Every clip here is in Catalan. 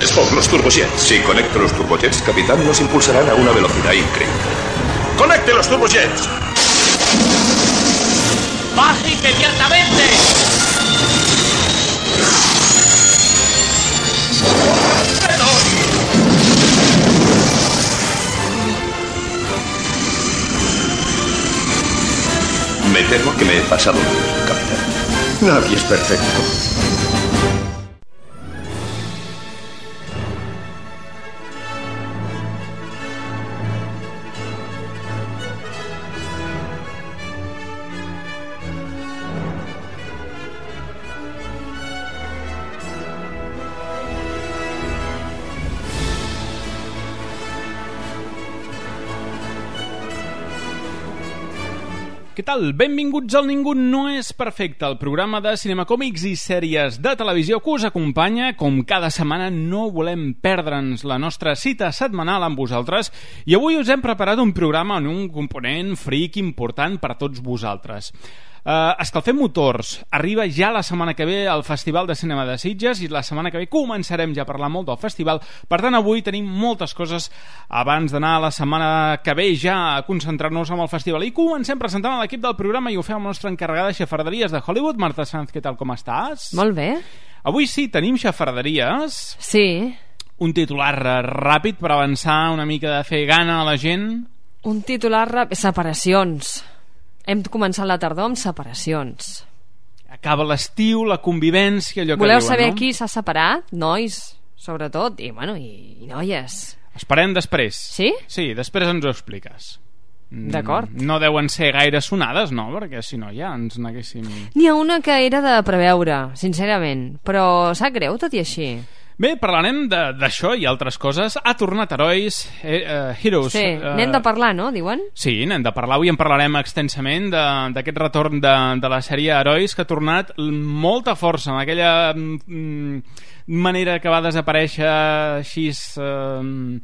Spock, los turbojets. Si conecto los turbojets, capitán, nos impulsarán a una velocidad increíble. ¡Conecte los turbojets! ¡Baje inmediatamente! Me temo que me he pasado, capitán. Nadie es perfecto. Tal? Benvinguts al Ningú no és perfecte, el programa de cinema, còmics i sèries de televisió que us acompanya. Com cada setmana no volem perdre'ns la nostra cita setmanal amb vosaltres i avui us hem preparat un programa en un component fric important per tots vosaltres. Uh, Escalfem Motors arriba ja la setmana que ve al Festival de Cinema de Sitges i la setmana que ve començarem ja a parlar molt del festival. Per tant, avui tenim moltes coses abans d'anar a la setmana que ve ja a concentrar-nos amb el festival. I comencem presentant l'equip del programa i ho fem amb la nostra encarregada de xafarderies de Hollywood. Marta Sanz, què tal, com estàs? Molt bé. Avui sí, tenim xafarderies. Sí. Un titular ràpid per avançar una mica de fer gana a la gent. Un titular ràpid. Separacions. Hem començat la tardor amb separacions. Acaba l'estiu, la convivència, allò que Voleu diuen, saber no? qui s'ha separat? Nois, sobretot, i, bueno, i, i noies. Esperem després. Sí? Sí, després ens ho expliques. Mm, D'acord. No deuen ser gaire sonades, no? Perquè si no ja ens n'haguéssim... N'hi ha una que era de preveure, sincerament, però sap greu tot i així. Bé, parlarem de- d'això i altres coses. Ha tornat Herois, eh, eh, Heroes. Sí, eh, n'hem de parlar, no, diuen? Sí, n'hem de parlar. Avui en parlarem extensament de- d'aquest retorn de, de la sèrie Herois que ha tornat molta força, amb aquella mm, manera que va desaparèixer així eh,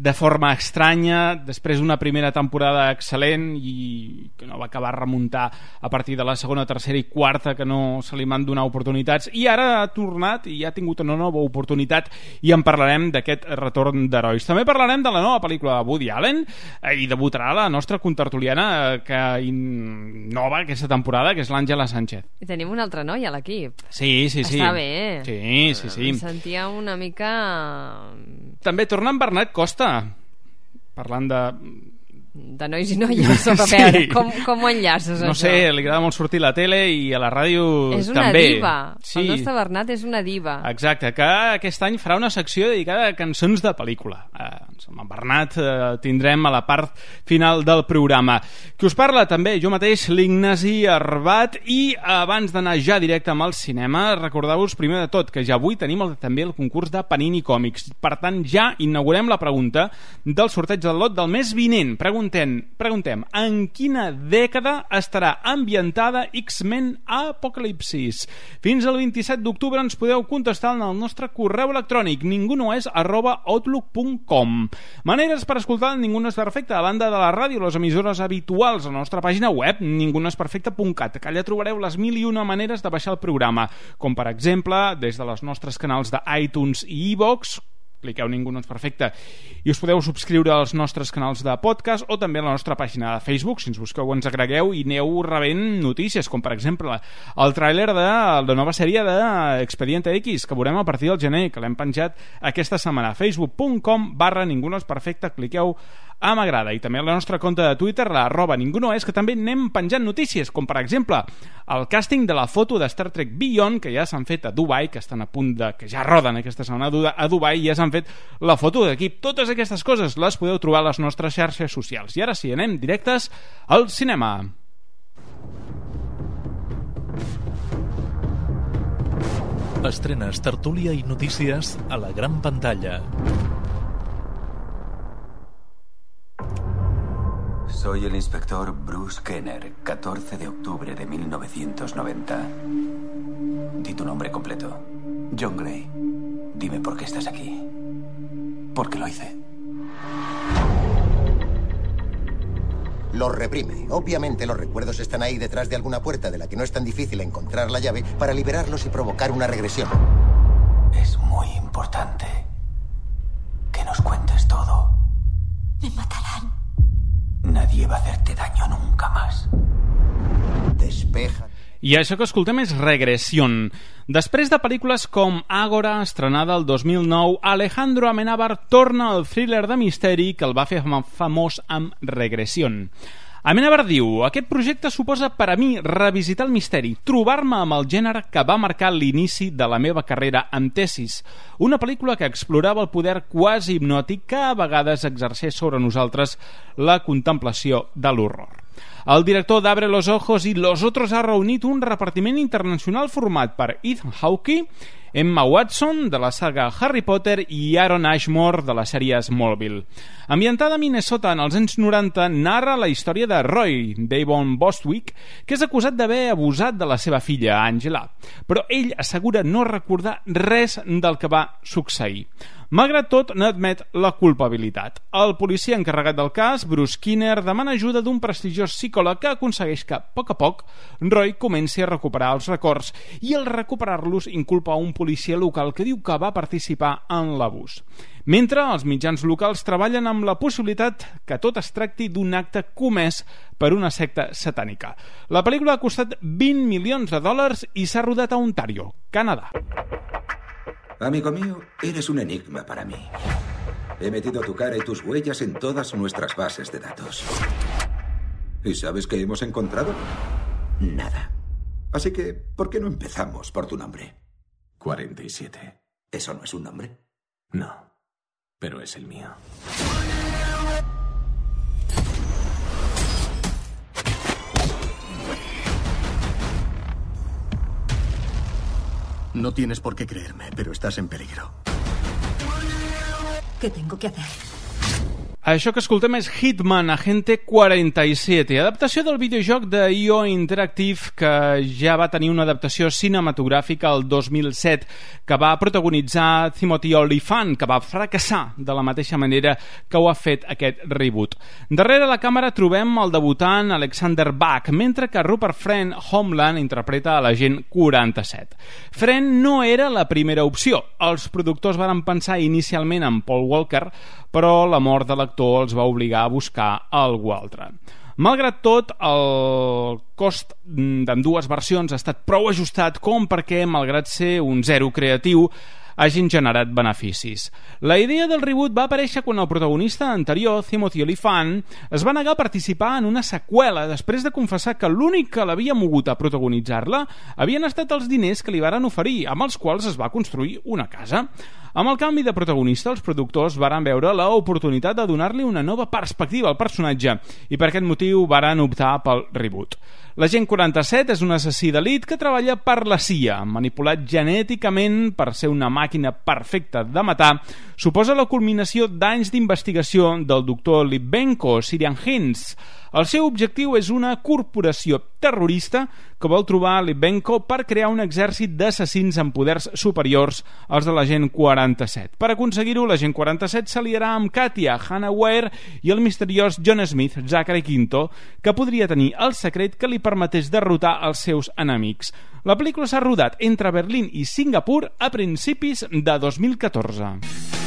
de forma estranya, després d'una primera temporada excel·lent i que no va acabar remuntar a partir de la segona, tercera i quarta, que no se li van donar oportunitats, i ara ha tornat i ha tingut una nova oportunitat i en parlarem d'aquest retorn d'herois. També parlarem de la nova pel·lícula de Woody Allen eh, i debutarà la nostra contertuliana eh, que nova aquesta temporada, que és l'Àngela Sánchez. I tenim un altre noi a l'equip. Sí, sí, sí. Està bé. Sí, sí, sí. Em sentia una mica... També torna en Bernat Costa, parlant de de nois i noies, Sí. veure, com, com ho enllaces, no això? sé, li agrada molt sortir a la tele i a la ràdio És una també. diva. Sí. El nostre Bernat és una diva. Exacte, que aquest any farà una secció dedicada a cançons de pel·lícula. Eh, amb en Bernat eh, tindrem a la part final del programa. Qui us parla també, jo mateix, l'Ignasi Arbat, i abans d'anar ja directe amb el cinema, recordeu-vos primer de tot que ja avui tenim el, també el concurs de Panini Còmics. Per tant, ja inaugurem la pregunta del sorteig del lot del mes vinent. Preguntem, preguntem en quina dècada estarà ambientada X-Men Apocalipsis? Fins al 27 d'octubre ens podeu contestar en el nostre correu electrònic. Ningunoes arroba outlook.com Maneres per escoltar Ningú no és perfecte. A banda de la ràdio, les emissores habituals a la nostra pàgina web ningunoesperfecte.cat que allà trobareu les mil i una maneres de baixar el programa com per exemple des de les nostres canals de iTunes i iVox cliqueu Ningú no és perfecte. I us podeu subscriure als nostres canals de podcast o també a la nostra pàgina de Facebook si ens busqueu ens agregueu i aneu rebent notícies com per exemple el tràiler de la nova sèrie d'Expediente X que veurem a partir del gener que l'hem penjat aquesta setmana. Facebook.com barra Ningú no és perfecte cliqueu a m'agrada. I també a la nostra compte de Twitter la arroba ningú no és que també anem penjant notícies com per exemple el càsting de la foto de Star Trek Beyond que ja s'han fet a Dubai que estan a punt de que ja roden aquesta setmana a Dubai i ja s'han fet la foto d'equip totes aquestes coses les podeu trobar a les nostres xarxes socials. I ara sí, anem directes al cinema. Estrenes, tertúlia i notícies a la gran pantalla. Soy el inspector Bruce Kenner, 14 de octubre de 1990. Di tu nombre completo. John Gray. Dime por qué estás aquí. ¿Por qué lo hice? Lo reprime. Obviamente los recuerdos están ahí detrás de alguna puerta de la que no es tan difícil encontrar la llave para liberarlos y provocar una regresión. Es muy importante que nos cuentes todo. Me matarán. Vuelva a hacerte daño nunca más. Despeja. I això que escoltem és Regression. Després de pel·lícules com Ágora, estrenada el 2009, Alejandro Amenábar torna al thriller de misteri que el va fer fam- famós amb Regression. Amenábar diu, aquest projecte suposa per a mi revisitar el misteri, trobar-me amb el gènere que va marcar l'inici de la meva carrera amb Tesis, una pel·lícula que explorava el poder quasi hipnòtic que a vegades exerceix sobre nosaltres la contemplació de l'horror. El director d'Abre los Ojos i Los Otros ha reunit un repartiment internacional format per Ethan Hawke, Emma Watson, de la saga Harry Potter, i Aaron Ashmore, de la sèrie Smallville. Ambientada a Minnesota en els anys 90, narra la història de Roy, Davon Bostwick, que és acusat d'haver abusat de la seva filla, Angela. Però ell assegura no recordar res del que va succeir. Malgrat tot, n'admet la culpabilitat. El policia encarregat del cas, Bruce Skinner, demana ajuda d'un prestigiós psicòleg que aconsegueix que, a poc a poc, Roy comenci a recuperar els records i al recuperar-los inculpa un policia local que diu que va participar en l'abús. Mentre els mitjans locals treballen amb la possibilitat que tot es tracti d'un acte comès per una secta satànica. La pel·lícula ha costat 20 milions de dòlars i s'ha rodat a Ontario, Canadà. Amigo mío, eres un enigma para mí. He metido tu cara y tus huellas en todas nuestras bases de datos. ¿Y sabes qué hemos encontrado? Nada. Así que, ¿por qué no empezamos por tu nombre? 47. ¿Eso no es un nombre? No, pero es el mío. No tienes por qué creerme, pero estás en peligro. ¿Qué tengo que hacer? Això que escoltem és Hitman Agente 47, adaptació del videojoc de IO Interactive que ja va tenir una adaptació cinematogràfica el 2007 que va protagonitzar Timothy Olyphant, que va fracassar de la mateixa manera que ho ha fet aquest reboot. Darrere la càmera trobem el debutant Alexander Bach, mentre que Rupert Friend Homeland interpreta a l'agent 47. Friend no era la primera opció. Els productors van pensar inicialment en Paul Walker, però la mort de l'actor els va obligar a buscar algú altre. Malgrat tot, el cost d'ambdues versions ha estat prou ajustat com perquè, malgrat ser un zero creatiu, hagin generat beneficis. La idea del reboot va aparèixer quan el protagonista anterior, Timothy Olyphant, es va negar a participar en una seqüela després de confessar que l'únic que l'havia mogut a protagonitzar-la havien estat els diners que li varen oferir, amb els quals es va construir una casa. Amb el canvi de protagonista, els productors varen veure l'oportunitat de donar-li una nova perspectiva al personatge i per aquest motiu varen optar pel reboot. L'agent 47 és un assassí d'elit que treballa per la CIA, manipulat genèticament per ser una màquina perfecta de matar, suposa la culminació d'anys d'investigació del doctor Litvenko Sirian Hins. El seu objectiu és una corporació terrorista que vol trobar Litvenko per crear un exèrcit d'assassins amb poders superiors als de l'agent 47. Per aconseguir-ho, l'agent 47 s'aliarà amb Katia, Hannah Ware i el misteriós John Smith, Zachary Quinto, que podria tenir el secret que li permetés derrotar els seus enemics. La pel·lícula s'ha rodat entre Berlín i Singapur a principis de 2014.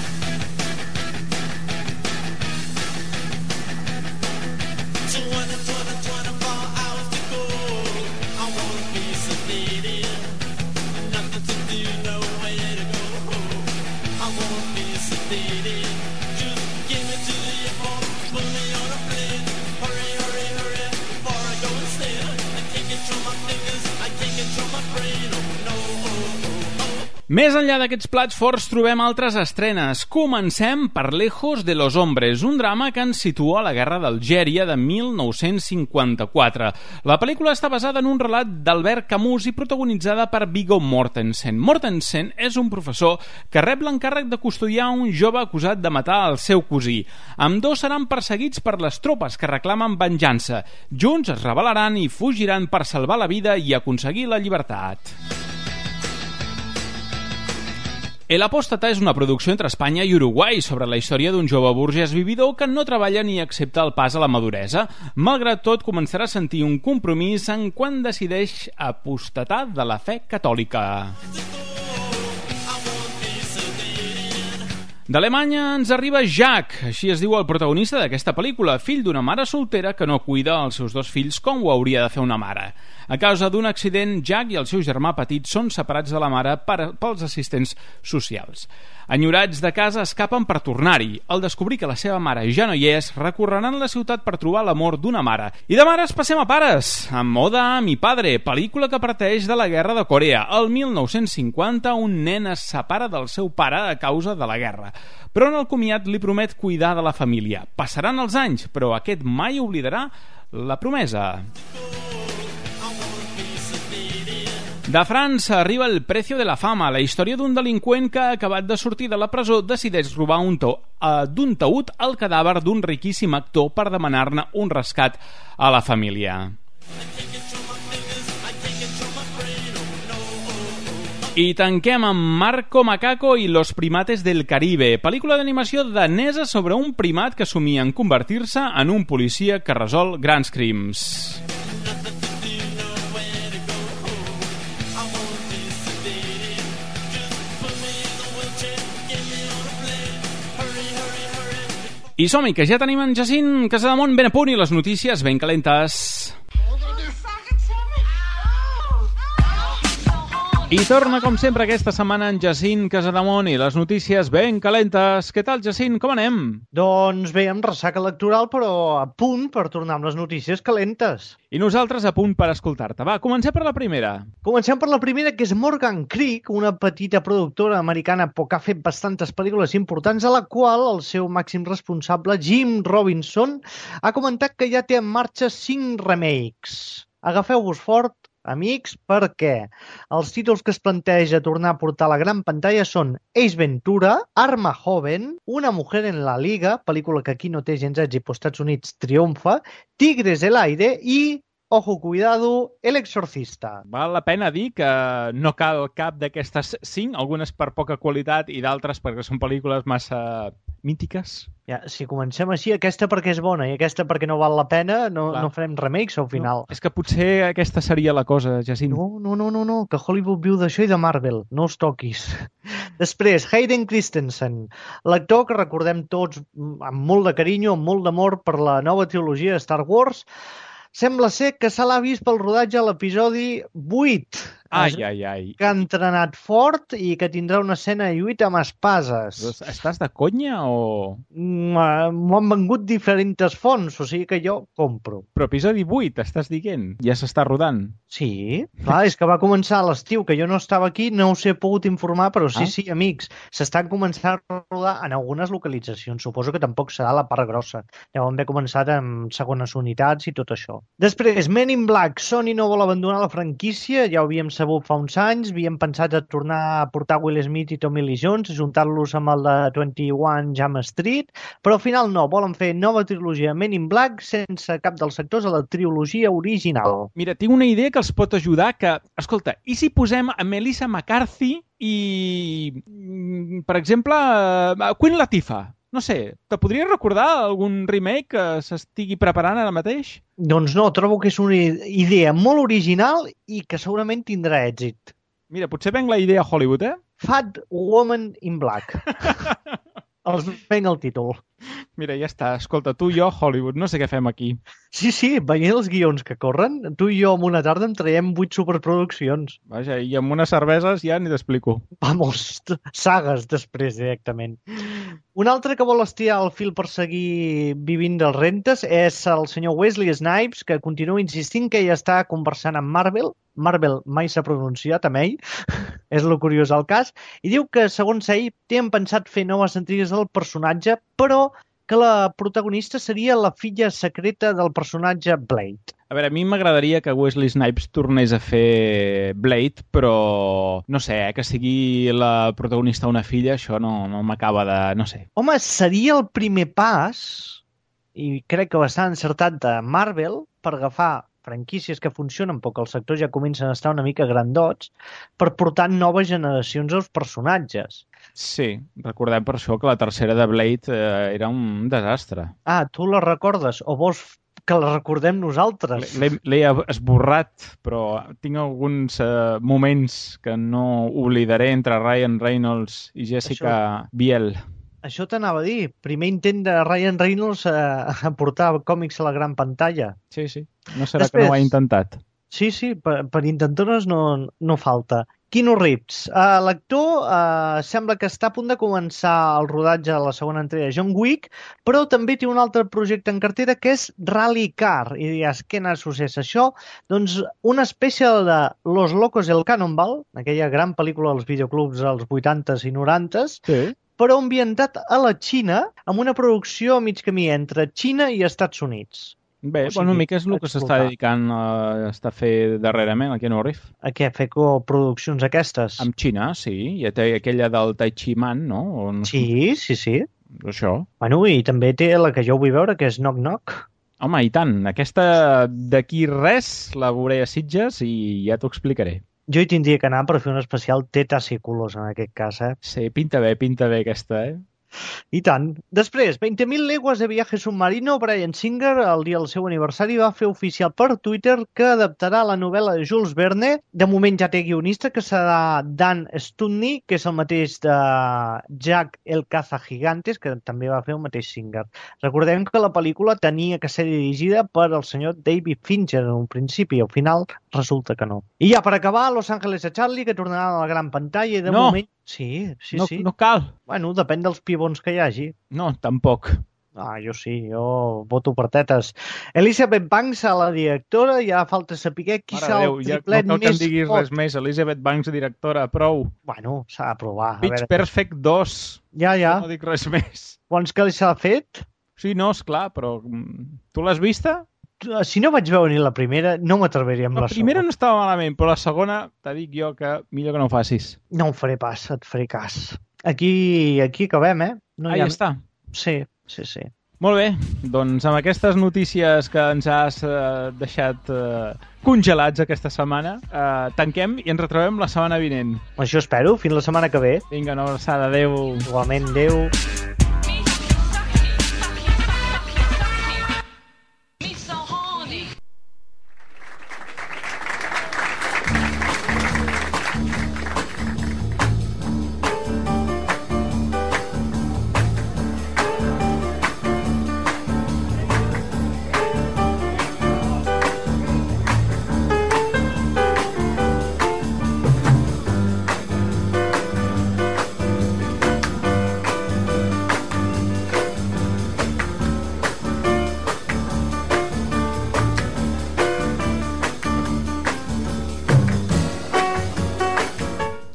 Més enllà d'aquests plats forts trobem altres estrenes. Comencem per Lejos de los Hombres, un drama que ens situa a la Guerra d'Algèria de 1954. La pel·lícula està basada en un relat d'Albert Camus i protagonitzada per Viggo Mortensen. Mortensen és un professor que rep l'encàrrec de custodiar un jove acusat de matar el seu cosí. Amb dos seran perseguits per les tropes que reclamen venjança. Junts es rebel·laran i fugiran per salvar la vida i aconseguir la llibertat. El Apòstata és una producció entre Espanya i Uruguai sobre la història d'un jove burgès vividor que no treballa ni accepta el pas a la maduresa. Malgrat tot, començarà a sentir un compromís en quan decideix apostatar de la fe catòlica. D'Alemanya ens arriba Jack, així es diu el protagonista d'aquesta pel·lícula, fill d'una mare soltera que no cuida els seus dos fills com ho hauria de fer una mare. A causa d'un accident, Jack i el seu germà petit són separats de la mare per, pels assistents socials. Enyorats de casa escapen per tornar-hi. Al descobrir que la seva mare ja no hi és, recorreran la ciutat per trobar l'amor d'una mare. I de mares passem a pares, amb Oda a mi padre, pel·lícula que parteix de la Guerra de Corea. El 1950, un nen es separa del seu pare a causa de la guerra. Però en el comiat li promet cuidar de la família. Passaran els anys, però aquest mai oblidarà la promesa. De França arriba el Precio de la Fama, la història d'un delinqüent que ha acabat de sortir de la presó decideix robar un to, uh, d'un taüt al cadàver d'un riquíssim actor per demanar-ne un rescat a la família. I tanquem amb Marco Macaco i los primates del Caribe, pel·lícula d'animació danesa sobre un primat que somia en convertir-se en un policia que resol grans crims. I som-hi, que ja tenim en Jacint Casademont ben a punt i les notícies ben calentes. I torna, com sempre, aquesta setmana en Jacint Casademont i les notícies ben calentes. Què tal, Jacint? Com anem? Doncs bé, amb ressaca electoral, però a punt per tornar amb les notícies calentes. I nosaltres a punt per escoltar-te. Va, comencem per la primera. Comencem per la primera, que és Morgan Creek, una petita productora americana que ha fet bastantes pel·lícules importants, a la qual el seu màxim responsable, Jim Robinson, ha comentat que ja té en marxa cinc remakes. Agafeu-vos fort, amics, perquè els títols que es planteja tornar a portar a la gran pantalla són Ace Ventura, Arma Joven, Una mujer en la liga, pel·lícula que aquí no té gens èxit, però Estats Units triomfa, Tigres del aire i Ojo, cuidado, El exorcista. Val la pena dir que no cal cap d'aquestes cinc, algunes per poca qualitat i d'altres perquè són pel·lícules massa mítiques. Ja, si comencem així, aquesta perquè és bona i aquesta perquè no val la pena, no, Clar. no farem remakes al final. No, és que potser aquesta seria la cosa, Jacint. No, no, no, no, no, que Hollywood viu d'això i de Marvel, no els toquis. Després, Hayden Christensen, l'actor que recordem tots amb molt de carinyo, amb molt d'amor per la nova trilogia de Star Wars, sembla ser que se l'ha vist pel rodatge a l'episodi 8. Ai, ai, ai. Que ha entrenat fort i que tindrà una escena de lluita amb espases. Estàs de conya o...? Mm, eh, M'ho han vengut diferents fonts, o sigui que jo compro. Però episodi 8, estàs dient? Ja s'està rodant? Sí, clar, és que va començar a l'estiu, que jo no estava aquí, no us he pogut informar, però sí, Ah. sí, amics, s'estan començant a rodar en algunes localitzacions. Suposo que tampoc serà la part grossa. Deuen haver començat amb segones unitats i tot això. Després, Men in Black. Sony no vol abandonar la franquícia, ja ho havíem sabut fa uns anys, havíem pensat a tornar a portar Will Smith i Tommy Lee Jones, juntar-los amb el de 21 Jam Street, però al final no, volen fer nova trilogia Men in Black sense cap dels sectors a la trilogia original. Mira, tinc una idea que els pot ajudar que... Escolta, i si posem a Melissa McCarthy i, mm, per exemple, a Queen Latifah? No sé, te podries recordar algun remake que s'estigui preparant ara mateix? Doncs no, trobo que és una idea molt original i que segurament tindrà èxit. Mira, potser venc la idea a Hollywood, eh? Fat Woman in Black. Els venc el títol. Mira, ja està. Escolta, tu i jo, Hollywood, no sé què fem aquí. Sí, sí, veient els guions que corren, tu i jo en una tarda en traiem vuit superproduccions. Vaja, i amb unes cerveses ja ni t'explico. Vamos, sagues després directament. Un altre que vol estirar el fil per seguir vivint dels rentes és el senyor Wesley Snipes, que continua insistint que ja està conversant amb Marvel. Marvel mai s'ha pronunciat amb ell, és lo curiós el cas, i diu que, segons ell, tenen pensat fer noves entregues del personatge, però que la protagonista seria la filla secreta del personatge Blade. A veure, a mi m'agradaria que Wesley Snipes tornés a fer Blade, però no sé, eh, que sigui la protagonista una filla, això no, no m'acaba de... no sé. Home, seria el primer pas, i crec que bastant encertat de Marvel, per agafar franquícies que funcionen però que el sector ja comencen a estar una mica grandots per portar noves generacions als personatges. Sí, recordem per això que la tercera de Blade eh, era un desastre. Ah, tu la recordes o vols que la recordem nosaltres? L'he esborrat, però tinc alguns eh, moments que no oblidaré entre Ryan Reynolds i Jessica Això- Biel. Això t'anava a dir. Primer intent de Ryan Reynolds a, a portar còmics a la gran pantalla. Sí, sí. No serà Després... que no ho ha intentat. Sí, sí, per, per intentores no, no falta. Keanu Reeves. Uh, L'actor uh, sembla que està a punt de començar el rodatge de la segona entrega de John Wick, però també té un altre projecte en cartera que és Rally Car. I diries, què n'associés això? Doncs una espècie de Los Locos del Cannonball, aquella gran pel·lícula dels videoclubs dels 80s i 90s, sí però ambientat a la Xina, amb una producció a mig camí entre Xina i Estats Units. Bé, o sigui, una mica és el que s'està dedicant a, a fer darrerament aquí a Norif. A què? A fer produccions aquestes? Amb Xina, sí. I aquella del Tai Chi Man, no? O no sí, sí, sí. Això. Bueno, i també té la que jo vull veure, que és Knock Knock. Home, i tant. Aquesta d'aquí res la veuré a Sitges i ja t'ho explicaré. Jo hi tindria que anar per fer un especial i colors, en aquest cas, eh? Sí, pinta bé, pinta bé aquesta, eh? I tant. Després, 20.000 legües de viaje submarino, Brian Singer, el dia del seu aniversari, va fer oficial per Twitter que adaptarà la novel·la de Jules Verne. De moment ja té guionista, que serà Dan Studney, que és el mateix de Jack el Caza Gigantes, que també va fer el mateix Singer. Recordem que la pel·lícula tenia que ser dirigida per el senyor David Fincher en un principi, al final resulta que no. I ja per acabar, Los Angeles de Charlie, que tornarà a la gran pantalla i de no. moment... Sí, sí, no, sí. No cal. Bueno, depèn dels pibons que hi hagi. No, tampoc. Ah, jo sí, jo voto per tetes. Elizabeth Banks, a la directora, ja falta saber qui serà el ja triplet no cal que més em diguis fort. res més. Elizabeth Banks, directora, prou. Bueno, s'ha de provar. Pitch veure. Perfect 2. Ja, ja. No dic res més. Quants que li s'ha fet? Sí, no, és clar, però mm, tu l'has vista? Si no vaig veure ni la primera, no m'atreviria amb La la, primera segona. no estava malament, però la segona, te dic jo que millor que no ho facis. No em faré pas, et faré cas. Aquí, aquí acabem, eh? No ah, hi ha... ja està. Sí, sí, sí. Molt bé, doncs amb aquestes notícies que ens has eh, deixat eh, congelats aquesta setmana, eh, tanquem i ens retrobem la setmana vinent. Això espero, fins la setmana que ve. Vinga, una abraçada, adeu. Igualment, adeu.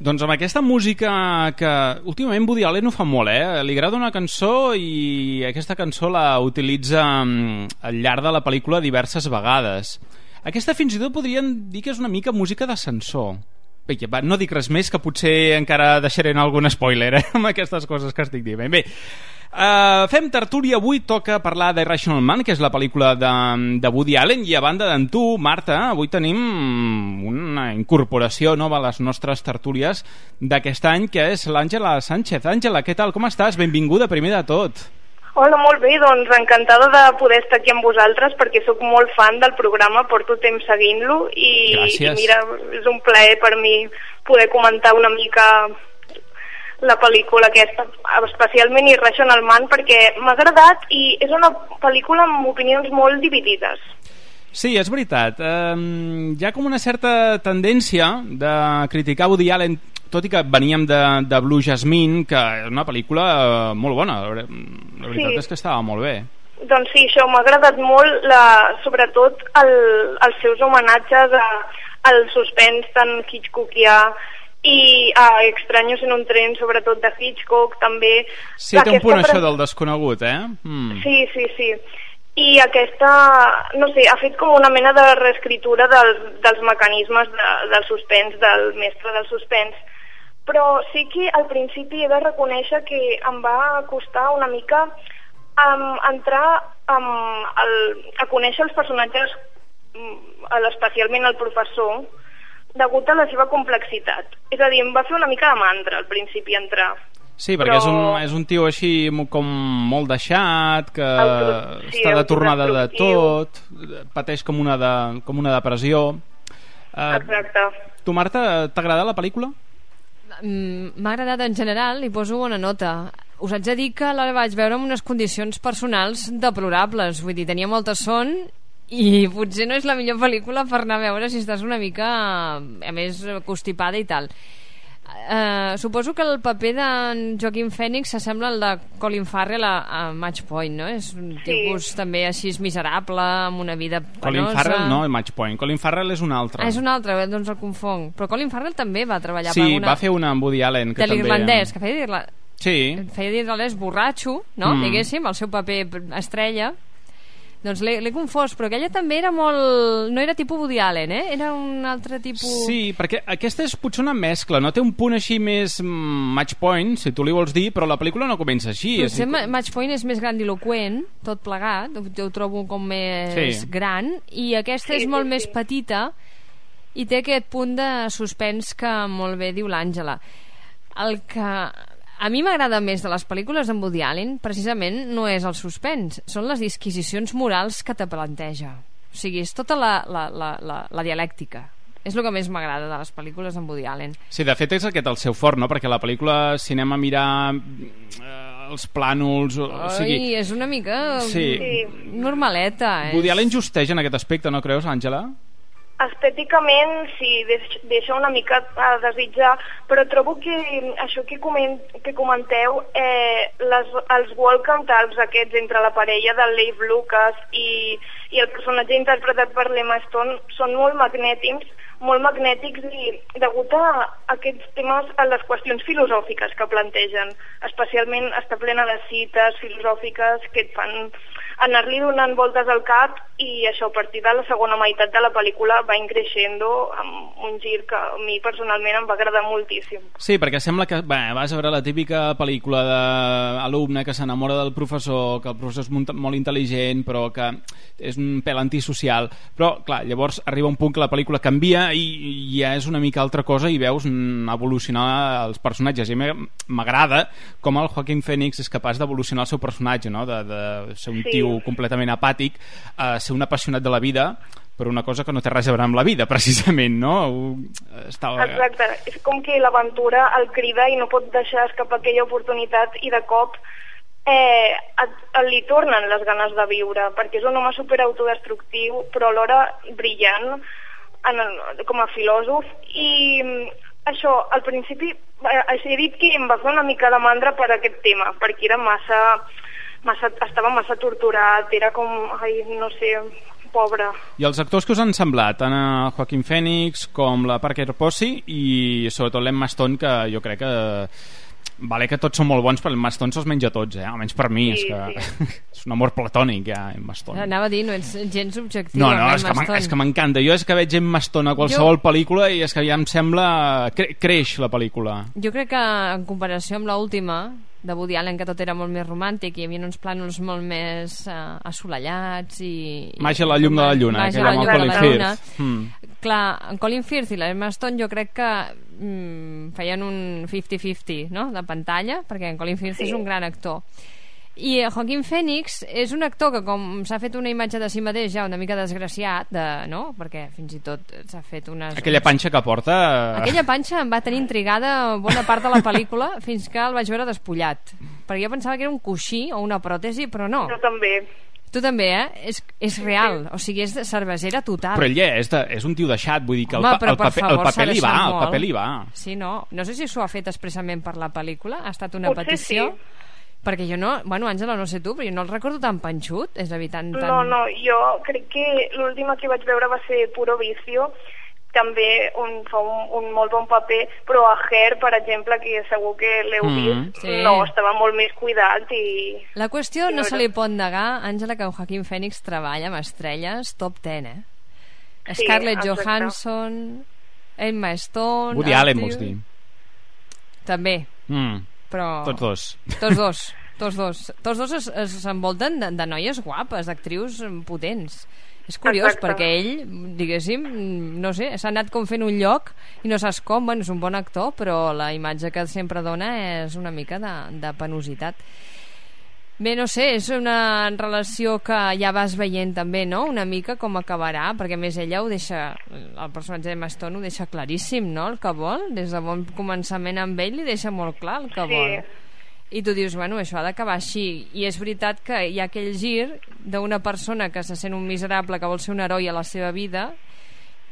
Doncs amb aquesta música que últimament Woody Allen ho fa molt, eh? Li agrada una cançó i aquesta cançó la utilitza mm, al llarg de la pel·lícula diverses vegades. Aquesta fins i tot podríem dir que és una mica música d'ascensor. Va, no dic res més, que potser encara deixaré en algun spoiler eh, amb aquestes coses que estic dient. Bé, Uh, fem tertúlia avui, toca parlar de Irrational Man, que és la pel·lícula de, de Woody Allen, i a banda d'en tu, Marta, avui tenim una incorporació nova a les nostres tertúlies d'aquest any, que és l'Àngela Sánchez. Àngela, què tal, com estàs? Benvinguda, primer de tot. Hola, molt bé, doncs encantada de poder estar aquí amb vosaltres perquè sóc molt fan del programa, porto temps seguint-lo i, i mira, és un plaer per mi poder comentar una mica la pel·lícula aquesta, especialment Irrational Man, perquè m'ha agradat i és una pel·lícula amb opinions molt dividides. Sí, és veritat. Um, hi ha com una certa tendència de criticar Woody Allen, tot i que veníem de, de Blue Jasmine, que és una pel·lícula uh, molt bona. La veritat Sí. és que estava molt bé. Doncs sí, això m'ha agradat molt, la, sobretot el, els seus homenatges a, al suspens tan hitchcockià i a Extraños en un tren, sobretot de Hitchcock, també. Sí, té un punt pre- això del desconegut, eh? Mm. Sí, sí, sí. I aquesta, no sé, ha fet com una mena de reescritura dels, dels mecanismes de, del suspens, del mestre del suspens. Però sí que al principi he de reconèixer que em va costar una mica um, entrar um, el, a conèixer els personatges, mm, especialment el professor, degut a la seva complexitat. És a dir, em va fer una mica de mantra al principi entrar. Sí, perquè Però- és, un, és un tio així com molt deixat, que Auto- sí, està de tornada de tot, pateix com una, de, com una depressió. Uh, Exacte. tu, Marta, t'ha agradat la pel·lícula? Mm, M'ha agradat en general, li poso bona nota. us haig de dir que la vaig veure en unes condicions personals deplorables. Vull dir, tenia molta son i potser no és la millor pel·lícula per anar a veure si estàs una mica, a més, constipada i tal. Uh, suposo que el paper d'en Joaquim Phoenix s'assembla al de Colin Farrell a, a Match Point, no? És un Sí. tipus també així miserable, amb una vida Colin penosa. Farrell no, Match Point. Colin Farrell és un altre. Ah, és un altre, doncs el confong. Però Colin Farrell també va treballar sí, per una... va fer una amb Woody Allen. Que de l'irlandès, que feia d'irla- Sí, feia d'irlandès borratxo, no? Mm. Diguéssim, el seu paper estrella. Doncs l'he confós, però aquella també era molt... No era tipus Woody Allen, eh? Era un altre tipus... Sí, perquè aquesta és potser una mescla, no? Té un punt així més mm, match point, si tu li vols dir, però la pel·lícula no comença així. és Potser a dir, Ma- Match Point és més grandiloquent, tot plegat, jo ho trobo com més Sí. gran, i aquesta Sí, és molt sí. més petita i té aquest punt de suspens que molt bé diu l'Àngela. El que a mi m'agrada més de les pel·lícules d'en Woody Allen precisament no és el suspens, són les disquisicions morals que te planteja. O sigui, és tota la, la, la, la, la dialèctica. És el que més m'agrada de les pel·lícules d'en Woody Allen. Sí, de fet és aquest el seu fort, no? Perquè la pel·lícula, si anem a mirar eh, els plànols... O, o sigui, Ai, és una mica Sí. normaleta. Woody és... Allen justeix en aquest aspecte, no creus, Àngela? Estèticament, sí, deix- deixa una mica a desitjar, però trobo que això que, coment, que comenteu, eh, les, els welcome talks aquests entre la parella del Leif Lucas i, i el personatge interpretat per l'Emma Stone són molt magnètics, molt magnètics i degut a aquests temes, a les qüestions filosòfiques que plantegen, especialment està plena de cites filosòfiques que et fan anar-li donant voltes al cap i això a partir de la segona meitat de la pel·lícula va increixendo amb un gir que a mi personalment em va agradar moltíssim. Sí, perquè sembla que bé, vas a veure la típica pel·lícula d'alumne que s'enamora del professor, que el professor és molt, intel·ligent, però que és un pèl antisocial. Però, clar, llavors arriba un punt que la pel·lícula canvia i, i ja és una mica altra cosa i veus mm, evolucionar els personatges. I m'agrada com el Joaquin Phoenix és capaç d'evolucionar el seu personatge, no? de, de ser un Sí. tio completament apàtic a ser un apassionat de la vida per una cosa que no té res a veure amb la vida, precisament, no? Ho- Està... Exacte, és com que l'aventura el crida i no pot deixar escapar aquella oportunitat i de cop eh, et, et li tornen les ganes de viure, perquè és un home super autodestructiu, però alhora brillant en el, com a filòsof i mm, això, al principi eh, he dit que em va fer una mica de mandra per aquest tema, perquè era massa, massa estava massa torturat, era com, ai, no sé, pobre. I els actors que us han semblat? Tant a Joaquin Phoenix com la Parker Posey i sobretot l'Emma Stone, que jo crec que... Vale que tots són molt bons, però l'Emma Stone se'ls menja tots, eh? Almenys per mi, Sí, és que és un amor platònic, ja, Emma Stone. Anava a dir, no ets gens objectiu. No, no, és que, és que m'encanta. Jo és que veig Emma Stone a qualsevol pel·lícula i és que ja em sembla... Cre creix la pel·lícula. Jo crec que en comparació amb l'última de Woody Allen, que tot era molt més romàntic i hi havia uns plànols molt més uh, assolellats i... Màgia a la llum de la lluna, Màgia que era la amb el llum de Colin la Firth. lluna. Mm. Clar, en Colin Firth i l'Emma Stone jo crec que mm, feien un 50-50 no? de pantalla, perquè en Colin Firth Sí. és un gran actor. I eh, Joaquin Phoenix és un actor que com s'ha fet una imatge de si mateix ja una mica desgraciat, de, no? perquè fins i tot s'ha fet unes... Aquella panxa que porta... Aquella panxa em va tenir intrigada bona part de la pel·lícula fins que el vaig veure despullat. Perquè jo pensava que era un coixí o una pròtesi, però no. Jo també. Tu també, eh? És, és real, o sigui, és de cervesera total. Però ell és, de, és un tio deixat, vull dir que el, Home, pa- però el, per paper, favor, el paper li va, deixat el molt. paper li va. Sí, no? No sé si s'ho ha fet expressament per la pel·lícula, ha estat una Potser petició. sí. Perquè jo no... Bueno, Àngela, no sé tu, però jo no el recordo tan panxut, és a dir, tan... tan... No, no, jo crec que l'última que vaig veure va ser Puro Vicio, també un, fa un, un molt bon paper, però a Her, per exemple, que segur que l'heu Mm, vist, sí. no, estava molt més cuidat i... La qüestió no Sí, se li pot negar, Àngela, que en Joaquin Phoenix treballa amb estrelles top 10, eh? Sí, Scarlett exacte. Johansson, Emma Stone... Woody Allen, vols dir? També, Mm. Però... Tots dos. Tots dos. Tots dos. Tots dos es- es- s'envolten de, de noies guapes, d'actrius potents. És curiós, Exacte. perquè ell, diguéssim, no sé, s'ha anat com fent un lloc i no saps com, bueno, és un bon actor, però la imatge que sempre dona és una mica de, de penositat. Bé, no sé, és una relació que ja vas veient també, no?, una mica com acabarà, perquè més ella ho deixa, el personatge de Maston ho deixa claríssim, no?, el que vol, des de bon començament amb ell li deixa molt clar el que Sí. vol. i tu dius, bueno, això ha d'acabar així i és veritat que hi ha aquell gir d'una persona que se sent un miserable que vol ser un heroi a la seva vida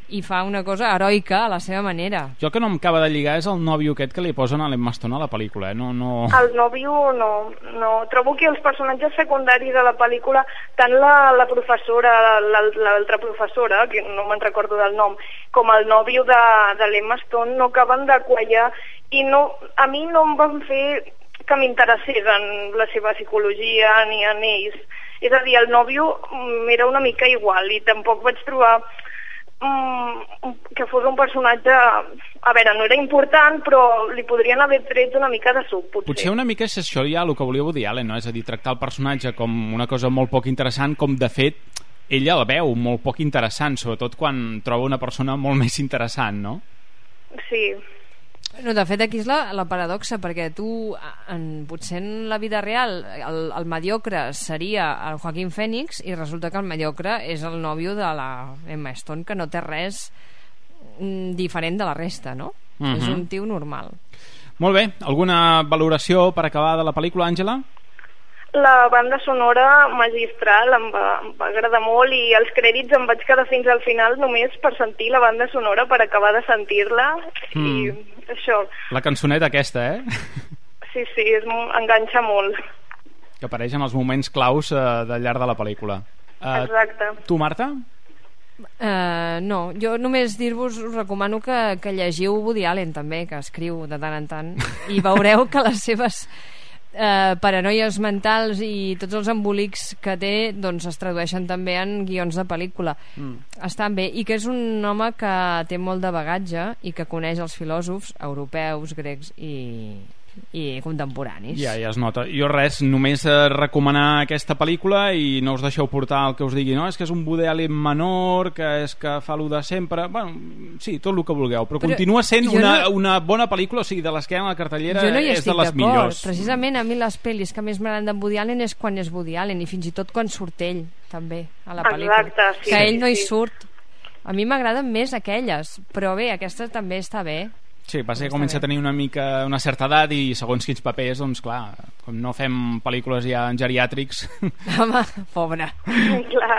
i fa una cosa heroica a la seva manera Jo que no em acaba de lligar és el nòvio aquest que li posen a l'Emma Stone a la pel·lícula, eh? No, no... El nòvio no, no. Trobo que els personatges secundaris de la pel·lícula, tant la, la professora, la- l'altra professora, que no me'n recordo del nom, com el nòvio de, de l'Emma Stone no acaben de quallar i no, a mi no em van fer que m'interessés en la seva psicologia ni en ells. És a dir, el nòvio mm, era una mica igual i tampoc vaig trobar mm, que fos un personatge... A veure, no era important, però li podrien haver tret una mica de suc, potser. Potser una mica és això ja el que volia Woody Allen, no? És a dir, tractar el personatge com una cosa molt poc interessant, com de fet ella el veu molt poc interessant, sobretot quan troba una persona molt més interessant, no? Sí. No, de fet, aquí és la, la paradoxa, perquè tu, en, potser en la vida real, el, el mediocre seria el Joaquín Phoenix i resulta que el mediocre és el nòvio de la Emma Stone, que no té res mm, diferent de la resta, no? Mhm. És un tio normal. Molt bé, alguna valoració per acabar de la pel·lícula, Àngela? La banda sonora magistral em va, em va agradar molt i els crèdits em vaig quedar fins al final només per sentir la banda sonora, per acabar de sentir-la Mm. i això, La cançoneta aquesta, eh? sí, sí, és, enganxa molt. Que apareix en els moments claus eh, de llarg de la pel·lícula. Eh, Exacte. tu, Marta? Uh, no, jo només dir-vos us recomano que, que llegiu Woody Allen també, que escriu de tant en tant i veureu que les seves eh, paranoies mentals i tots els embolics que té doncs es tradueixen també en guions de pel·lícula Mm. estan bé i que és un home que té molt de bagatge i que coneix els filòsofs europeus, grecs i, i contemporanis Ja, ja es nota. Jo res, només eh, recomanar aquesta pel·lícula i no us deixeu portar el que us digui, no? És que és un Woody Allen menor, que és que fa lo de sempre... Bueno, sí, tot el que vulgueu, però, Però continua sent una, no- una bona pel·lícula, o sigui, de les que hi ha a la cartellera jo no hi és de les millors. precisament a mi les pel·lis que més m'agraden d'en Woody Allen és quan és Woody Allen i fins i tot quan surt ell també a la pel·lícula Exacte, sí, que sí, ell no hi sí. surt a mi m'agraden més aquelles però bé, aquesta també està bé Sí, passa que comença a tenir una mica una certa edat i segons quins papers, doncs clar, com no fem pel·lícules ja en geriàtrics... home, pobra Clar.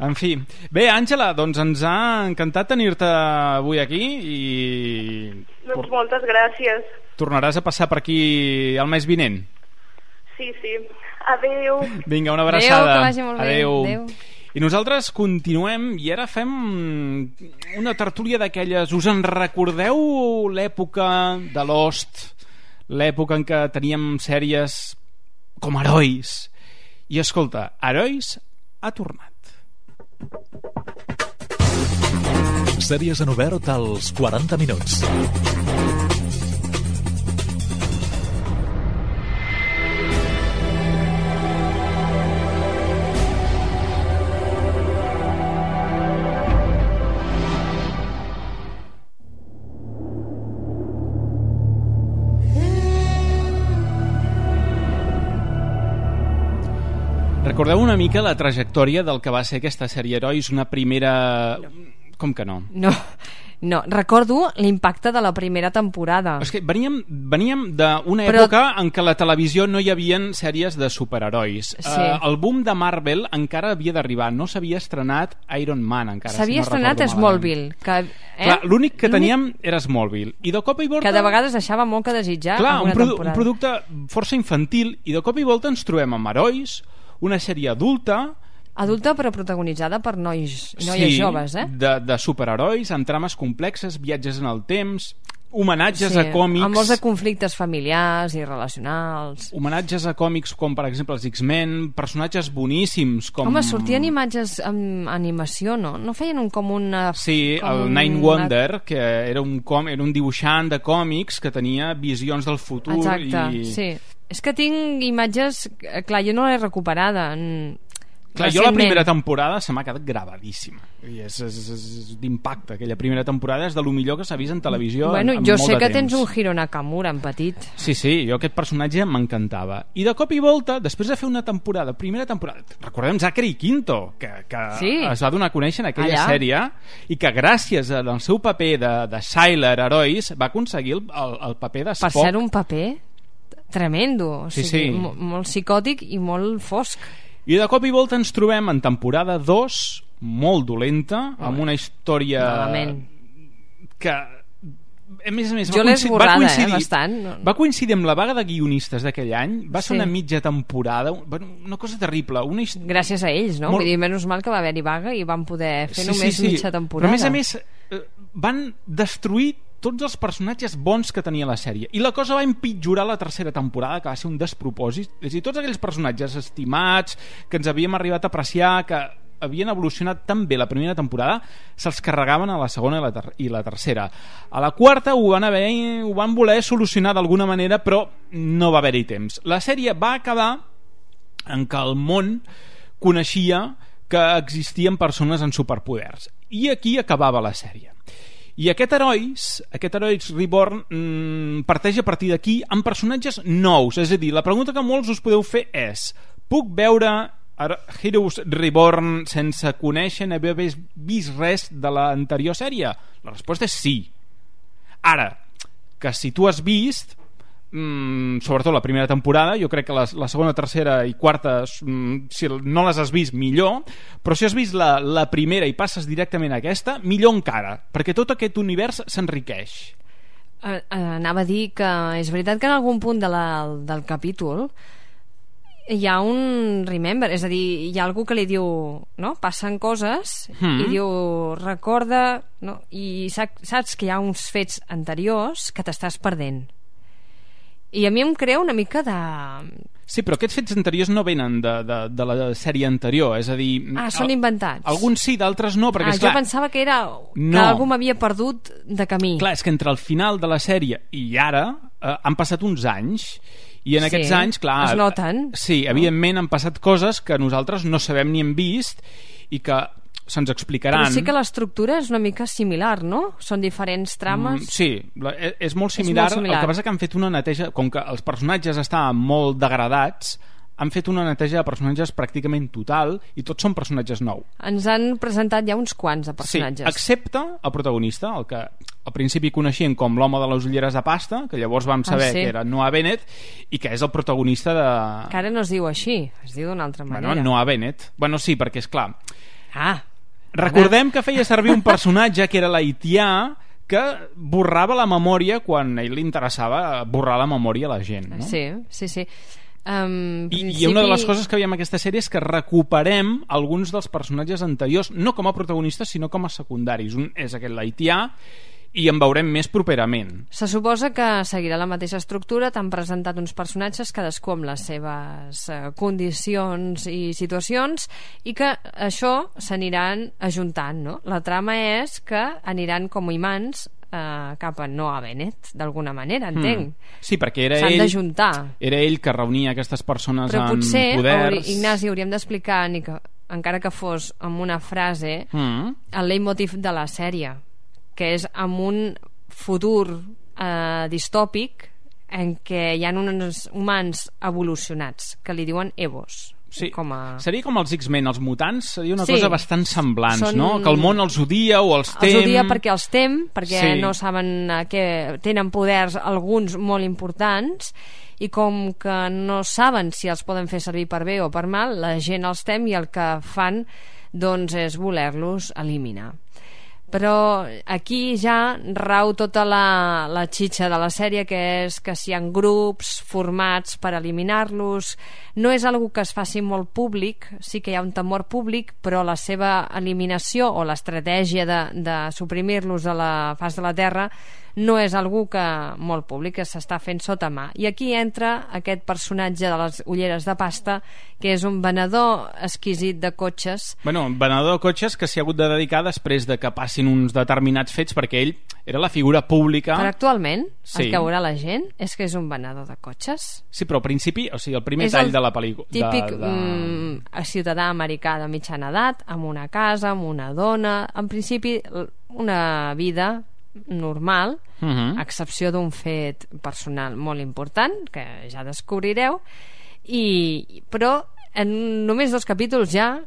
En fi. Bé, Àngela, doncs ens ha encantat tenir-te avui aquí i Doncs moltes gràcies. tornaràs a passar per aquí el mes vinent. Sí, sí. Adeu. Vinga, una Adéu, abraçada. que vagi molt bé. Adéu. I nosaltres continuem i ara fem una tertúlia d'aquelles. Us en recordeu l'època de Lost? L'època en què teníem sèries com herois? I escolta, Herois ha tornat. Sèries en obert als 40 minuts. Recordeu una mica la trajectòria del que va ser aquesta sèrie Herois, una primera... Com que no? no, no, recordo l'impacte de la primera temporada És que veníem, veníem d'una Però- època en què la televisió no hi havien sèries de superherois. Sí. Eh, el boom de Marvel encara havia d'arribar. No s'havia estrenat Iron Man encara. s'havia si no estrenat Smallville que, eh? L'únic que teníem era Smallville. I de cop i volta... que de vegades deixava molt que desitjar Clar, un, en una produ un temporada producte força infantil i de cop i volta ens trobem amb herois, una sèrie adulta adulta però protagonitzada per nois i noies joves, eh? de, de superherois amb trames complexes, viatges en el temps homenatges Sí, a còmics amb molts de conflictes familiars i relacionals homenatges a còmics com per exemple els X-Men, personatges boníssims com... Home, sortien imatges amb animació, no? No feien un com una... Sí, com el Nine una- Wonder, que era un, com, era un dibuixant de còmics que tenia visions del futur Exacte, i... sí. És que tinc imatges... eh, Clar, jo no l'he recuperada. en- Clar, jo la primera temporada se m'ha quedat gravadíssima. I és, és, és, és d'impacte. Aquella primera temporada és de lo millor que s'ha vist en televisió Bueno, en, en jo molt sé que temps. tens un Hiro Nakamura en petit. Sí, sí, jo aquest personatge m'encantava. I de cop i volta, després de fer una temporada, primera temporada, recordem Zachary Quinto, que, que Sí. es va donar a conèixer en aquella Allà. sèrie, i que gràcies al seu paper de, de Sylar Herois va aconseguir el, el, el paper de Per Spock. ser un paper... tremendo, o Sí, sigui, sí. mo- molt psicòtic i molt fosc. I de cop i volta ens trobem en temporada 2, molt dolenta, amb una història Malament. que a més a més, Jo l'he esborrada, va eh, coincidir, bastant. No- va coincidir amb la vaga de guionistes d'aquell any, va ser Sí. una mitja temporada, una cosa terrible, una història Gràcies a ells, no? Molt- Vull dir, menys mal que va haver-hi vaga i van poder fer Sí, només sí, sí. mitja Però temporada. a més a més eh, van destruir tots els personatges bons que tenia la sèrie i la cosa va empitjorar la tercera temporada que va ser un despropòsit és a dir, tots aquells personatges estimats que ens havíem arribat a apreciar que havien evolucionat tan bé la primera temporada se'ls carregaven a la segona i la, ter i la tercera a la quarta ho van, haver, ho van voler solucionar d'alguna manera però no va haver-hi temps la sèrie va acabar en què el món coneixia que existien persones amb superpoders. I aquí acabava la sèrie. I aquest Herois, aquest Herois Reborn, mmm, parteix a partir d'aquí amb personatges nous. És a dir, la pregunta que molts us podeu fer és puc veure Hero- Heroes Reborn sense conèixer ni haver vis- vist res de l'anterior sèrie? La resposta és sí. Ara, que si tu has vist mm, sobretot la primera temporada jo crec que la, la segona, tercera i quarta mm, si no les has vist millor però si has vist la, la primera i passes directament a aquesta, millor encara perquè tot aquest univers s'enriqueix Eh, eh, anava a dir que és veritat que en algun punt de la, del capítol hi ha un remember, és a dir, hi ha algú que li diu, no? Passen coses Mm. i diu, recorda, no? I saps, saps que hi ha uns fets anteriors que t'estàs perdent. I a mi em crea una mica de... Sí, però aquests fets anteriors no venen de, de, de la sèrie anterior, és a dir... Ah, són al- inventats. Alguns sí, d'altres no, perquè ah, esclar, jo pensava que era que No. algú m'havia perdut de camí. Clar, és que entre el final de la sèrie i ara eh, han passat uns anys i en Sí, aquests anys, clar... es noten. Sí, evidentment han passat coses que nosaltres no sabem ni hem vist i que se'ns explicaran. Però sí que l'estructura és una mica similar, no? Són diferents trames. Mm, sí, la, e- és molt similar. molt similar. El que passa que han fet una neteja... Com que els personatges estaven molt degradats, han fet una neteja de personatges pràcticament total i tots són personatges nous. Ens han presentat ja uns quants de personatges. Sí, excepte el protagonista, el que al principi coneixien com l'home de les ulleres de pasta, que llavors vam Ah, saber sí. que era Noah Bennett, i que és el protagonista de... Que ara no es diu així, es diu d'una altra manera. Bueno, Noah Bennett. Bueno, sí, perquè és clar. Ah, Recordem que feia servir un personatge que era l'haitià que borrava la memòria quan a ell li interessava borrar la memòria a la gent. No? sí, sí, sí. Um, I, I una de les coses que veiem en aquesta sèrie és que recuperem alguns dels personatges anteriors, no com a protagonistes, sinó com a secundaris. Un és aquest l'haitià i en veurem més properament. Se suposa que seguirà la mateixa estructura, t'han presentat uns personatges, cadascú amb les seves eh, condicions i situacions, i que això s'aniran ajuntant, no? La trama és que aniran com imants eh, cap a Noah Bennett, d'alguna manera, entenc. Mm. Sí, perquè era ell... d'ajuntar. Era ell que reunia aquestes persones Però amb potser, poders... hauri, Ignasi, hauríem d'explicar, encara que fos amb una frase, Mm. el leitmotiv de la sèrie, que és amb un futur eh, distòpic en què hi ha uns humans evolucionats que li diuen Evos. Sí, com a... seria com els X-Men, els mutants, seria una Sí. cosa bastant semblant, Són- no? Que el món els odia o els tem... Els odia perquè els tem, perquè Sí. no saben eh, que tenen poders alguns molt importants i com que no saben si els poden fer servir per bé o per mal, la gent els tem i el que fan doncs és voler-los eliminar. Però aquí ja rau tota la, la xitxa de la sèrie, que és que si hi ha grups formats per eliminar-los, no és algo que es faci molt públic, sí que hi ha un temor públic, però la seva eliminació o l'estratègia de, de suprimir-los de la faç de la Terra no és algú que molt públic, que s'està fent sota mà. I aquí entra aquest personatge de les ulleres de pasta, que és un venedor exquisit de cotxes, Bueno, un venedor de cotxes que s'hi ha hagut de dedicar després de que passin uns determinats fets perquè ell era la figura pública... Però actualment Sí. el que veurà la gent és que és un venedor de cotxes. Sí, però al principi, o sigui, el primer és tall el de la pel·lícula... típic de, de... mm, ciutadà americà de mitjana edat, amb una casa, amb una dona... En principi, una vida normal, Mhm. a excepció d'un fet personal molt important, que ja descobrireu, i, però en només dos capítols ja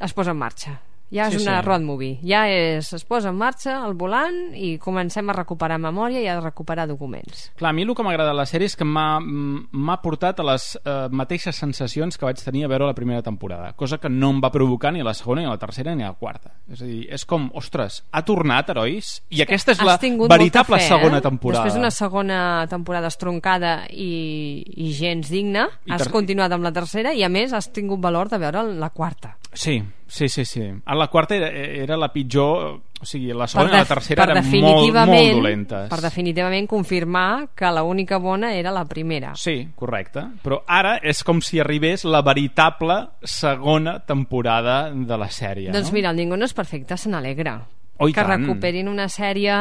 es posa en marxa. Ja és Sí, una sí. road movie. Ja és, es posa en marxa el volant i comencem a recuperar memòria i a recuperar documents. Clar, a mi el que m'agrada de la sèrie és que m'ha m'ha portat a les eh, mateixes sensacions que vaig tenir a veure la primera temporada, cosa que no em va provocar ni a la segona, ni a la tercera, ni a la quarta. És a dir, és com, ostres, ha tornat, herois? I aquesta és la Has veritable fe, segona eh? temporada. Després d'una segona temporada estroncada i, i gens digna, I has continuat amb la tercera i a més has tingut valor de veure la quarta. Sí, sí, sí, sí. A la quarta era, era la pitjor... O sigui, la segona i la tercera per eren molt, molt dolentes. Per definitivament confirmar que l'única bona era la primera. Sí, correcte. Però ara és com si arribés la veritable segona temporada de la sèrie. Doncs no? mira, el Ningú no és perfecte se n'alegra. Oh, que tant. recuperin una sèrie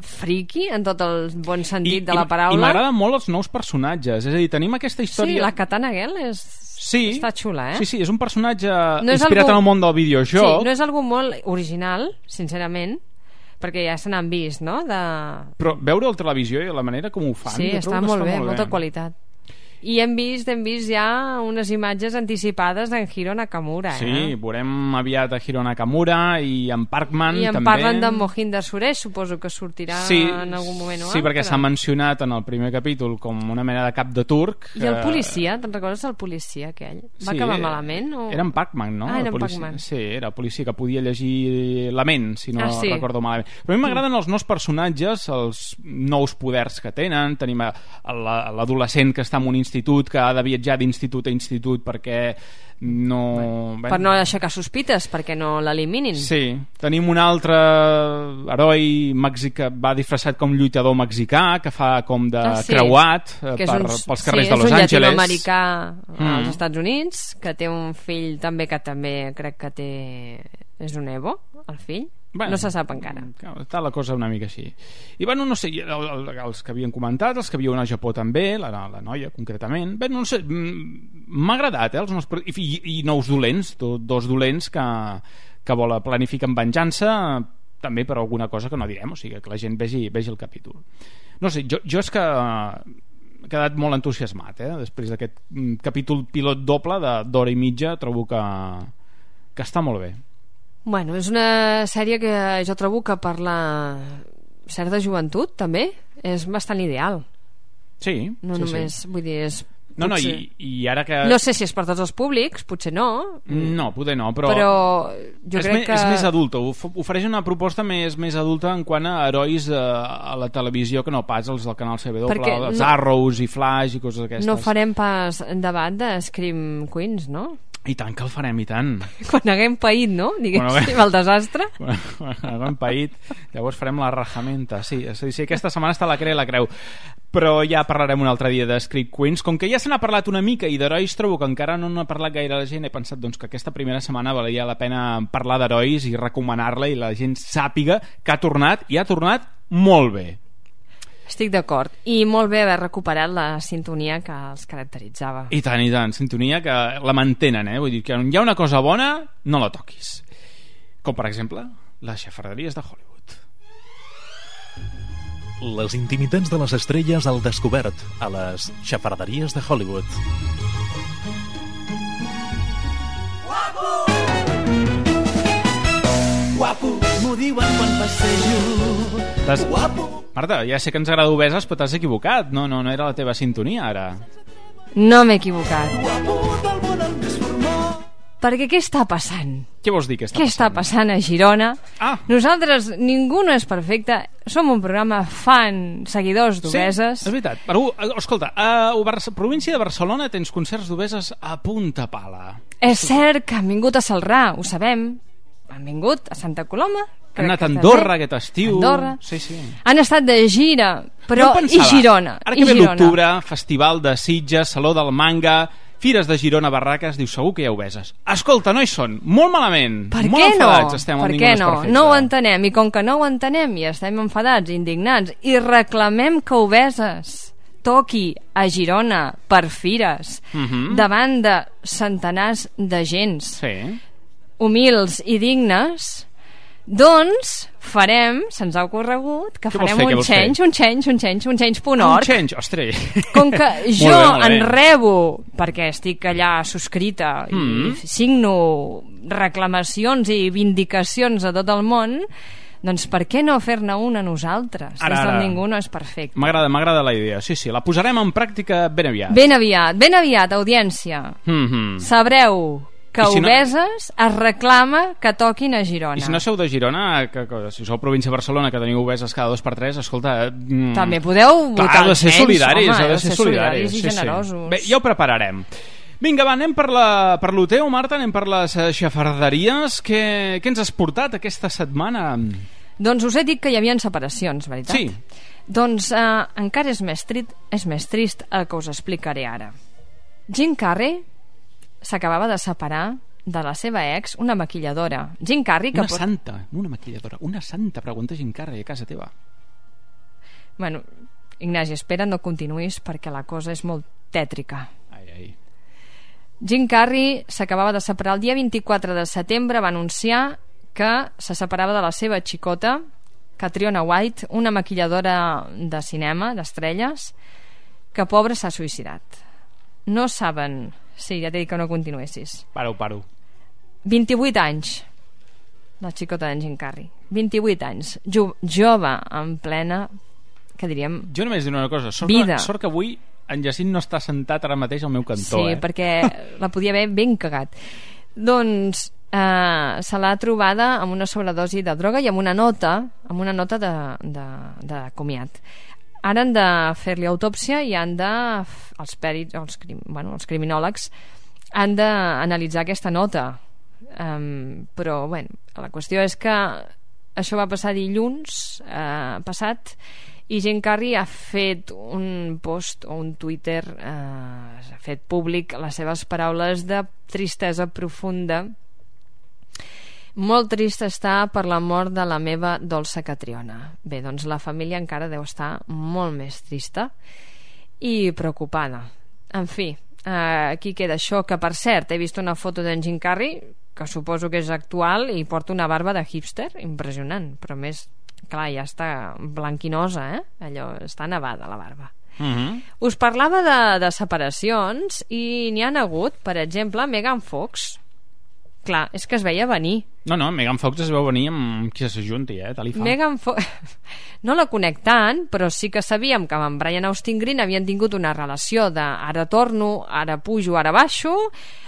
friki, en tot el bon sentit I, de la paraula. I m'agraden molt els nous personatges. És a dir, tenim aquesta història... Sí, la Katana Girl és... Sí. està xula, eh? Sí, sí, és un personatge No és inspirat algú- en el món del videojoc. Sí, no és algú molt original, sincerament, perquè ja se n'han vist, no? De... Però veure la televisió i la manera com ho fan... Sí, està molt bé, molt molta qualitat. I hem vist, hem vist ja unes imatges anticipades d'en Hiro Nakamura, Sí, eh? veurem aviat a Hiro Nakamura i en Parkman I en també. parlen d'en Mohinder Suresh, suposo que sortirà sí, en algun moment o Sí, perquè altre. s'ha mencionat en el primer capítol com una mena de cap de turc. I el policia, te'n recordes del policia aquell? Va Sí, acabar malament? O... Era en Pac-Man, no? Ah, era El en policia. Pac-Man. Sí, era el policia que podia llegir la ment, si no Ah, sí. recordo malament. Però a mi m'agraden els nous personatges, els nous poders que tenen. Tenim l'adolescent que està en un institut, que ha de viatjar d'institut a institut perquè no... Per no aixecar sospites, perquè no l'eliminin. Sí, tenim un altre heroi mexicà, va disfressat com lluitador mexicà, que fa com de Ah, sí. creuat eh, per, un- pels carrers sí, de Los és un Angeles. llatinoamericà Mm. als Estats Units, que té un fill també que també crec que té... És un Evo, el fill? Bueno, no se sap encara. Està la cosa una mica així. I bueno, no sé, el, el, els que havien comentat, els que viuen al Japó també, la, la noia concretament, bé, no sé, mm, m'ha agradat, eh, els nous, i, i, i nous dolents, do, dos dolents que, que vol planificar en venjança, també per alguna cosa que no direm, o sigui, que la gent vegi, vegi el capítol. No sé, jo, jo és que he quedat molt entusiasmat, eh, després d'aquest mm, capítol pilot doble d'hora i mitja, trobo que, que està molt bé. Bueno, és una sèrie que jo trobo que per la certa joventut, també, és bastant ideal. Sí, No sí, només, sí. vull dir, és... No, no, potser- i, i ara que... No sé si és per tots els públics, potser no, No, poder no, però... però jo és, crec que... és més adulta, of- ofereix una proposta més, més adulta en quant a herois a, a la televisió que no pas els del canal CW, Perquè els no- Arrows i Flash i coses d'aquestes. No farem pas debat de Scream Queens, no? I tant que el farem, i tant. Quan haguem paït, no? Diguéssim, Quan haguem- el desastre. Quan hem paït, llavors farem la rajamenta. Sí, és a dir, sí, aquesta setmana està la creu i la creu. Però ja parlarem un altre dia de Script Queens. Com que ja se n'ha parlat una mica i d'herois trobo que encara no n'ha parlat gaire la gent, he pensat doncs, que aquesta primera setmana valia la pena parlar d'herois i recomanar-la i la gent sàpiga que ha tornat i ha tornat molt bé. Estic d'acord. I molt bé haver recuperat la sintonia que els caracteritzava. I tant, i tant, sintonia que la mantenen, eh? Vull dir que on hi ha una cosa bona, no la toquis. Com, per exemple, les xafarderies de Hollywood. Les intimitats de les estrelles al descobert a les xafarderies de Hollywood. Guapo, m'ho diuen quan passejo. T'has... Marta, ja sé que ens agrada obeses, però t'has equivocat. No, no, no era la teva sintonia, ara. No m'he equivocat. Perquè què està passant? Què vols dir que està Què està passant a Girona? Ah. Nosaltres, ningú no és perfecte. Som un programa fan, seguidors d'obeses. Sí, és veritat. Però, uh, escolta, a província de Barcelona tens concerts d'obeses a punta pala. És cert que han vingut a Salrà, ho sabem. Han vingut a Santa Coloma. Han anat a Andorra aquest estiu. Andorra. Sí, sí. Han estat de gira, però em i Girona? Ara que ve l'octubre, Festival de Sitges, Saló del Manga, Fires de Girona, Barraques, diu segur que hi ha obeses. Escolta, no hi són. Molt malament. Per Molt què no? estem per què no? No ho entenem. I com que no ho entenem i estem enfadats, indignats, i reclamem que Obeses toqui a Girona per fires, Mhm. davant de centenars de gens Sí. Humils i dignes, Doncs farem, se'ns ha ocorregut, que Què vols farem fer, què un vols fer? change, un change, un change, un change.org. Un change, ostres. Com que jo Molt bé, molt en bé. rebo, perquè estic allà subscrita Mm. i signo reclamacions i vindicacions a tot el món, doncs per què no fer-ne una nosaltres? Ara, Des del ara. ningú no és perfecte. M'agrada, m'agrada la idea. Sí, sí, la posarem en pràctica ben aviat. Ben aviat, ben aviat, audiència. Mm -hmm. Sabreu que si no- Obeses es reclama que toquin a Girona. I si no sou de Girona, que, que, si sou província de Barcelona, que teniu obeses cada dos per tres, escolta... Mm, També podeu votar Clar, heu de ser nens, solidaris, home, heu de ser ser solidaris. solidaris i generosos. Bé, ja ho prepararem. Vinga, va, anem per, la, per lo teu, Marta, anem per les eh, xafarderies. Què, què ens has portat aquesta setmana? Doncs us he dit que hi havia separacions, veritat? Sí. Doncs eh, encara és més, trit, és més trist el que us explicaré ara. Jim Carrey s'acabava de separar de la seva ex, una maquilladora. Jim Carrey, que Una pot... santa, no una maquilladora, una santa, pregunta Jim Carrey a casa teva. Bueno, Ignasi, espera, no continuïs perquè la cosa és molt tètrica. Ai, ai. Jim Carrey s'acabava de separar el dia 24 de setembre, va anunciar que se separava de la seva xicota, Catriona White, una maquilladora de cinema, d'estrelles, que pobre s'ha suïcidat. No saben... Sí, ja t'he dit que no continuessis. Paro, paro. 28 anys, la xicota d'en Jim Carrey. 28 anys, jo, jove, en plena, que diríem, Jo només diré una cosa, sort, Vida. Que, sort que avui en Jacint no està sentat ara mateix al meu cantó, sí, eh? perquè la podia haver ben cagat. Doncs eh, se l'ha trobada amb una sobredosi de droga i amb una nota amb una nota de, de, de comiat. Ara han de fer-li autòpsia i han de... Els, pèrits, els, crim, bueno, els criminòlegs han d'analitzar aquesta nota. Um, però, bueno, la qüestió és que això va passar dilluns eh, passat i Jim Carrey ha fet un post o un Twitter eh, ha fet públic les seves paraules de tristesa profunda molt trist està per la mort de la meva dolça Catriona. Bé, doncs la família encara deu estar molt més trista i preocupada. En fi, eh, aquí queda això, que per cert, he vist una foto d'en Jim Carrey, que suposo que és actual, i porta una barba de hipster impressionant, però més, clar, ja està blanquinosa, eh? Allò, està nevada la barba. Mm -hmm. Us parlava de, de separacions i n'hi han hagut, per exemple, Megan Fox. Clar, és que es veia venir. No, no, Megan Fox es veu venir amb qui s'ajunti, eh? Tal i fa. Megan Fox... No la conec tant, però sí que sabíem que amb Brian Austin Green havien tingut una relació de ara torno, ara pujo, ara baixo,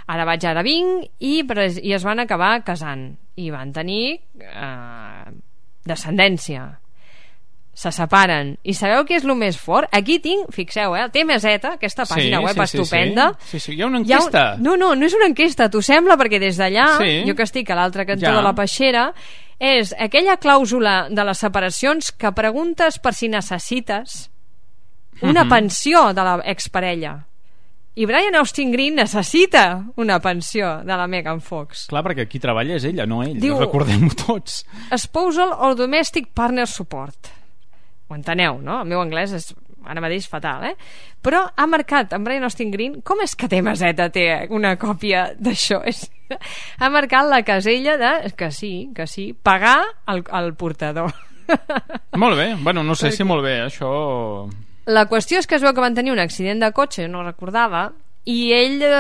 ara vaig, ara vinc, i, i es van acabar casant. I van tenir eh, descendència. Se separen. I sabeu què és el més fort? Aquí tinc, fixeu, eh, el TMZ, aquesta pàgina web estupenda, Sí, sí, sí, hi ha una hi ha un- enquesta. No, no, no és una enquesta, t'ho sembla? Perquè des d'allà, Sí. jo que estic a l'altre cantó Ja. de la peixera, és aquella clàusula de les separacions que preguntes per si necessites una Mhm. pensió de la exparella. I Brian Austin Green necessita una pensió de la Megan Fox. Clar, perquè qui treballa és ella, no ell. Diu- Recordem-ho tots. Spousal or Domestic Partner Support. Ho enteneu, no? El meu anglès és ara mateix fatal, eh? Però ha marcat en Brian Austin Green com és que TMZ té una còpia d'això? És... Ha marcat la casella de que sí, que sí, pagar el, el portador. Molt bé, bueno, no sé si molt bé, això... La qüestió és que es veu que van tenir un accident de cotxe, no recordava, i ell eh,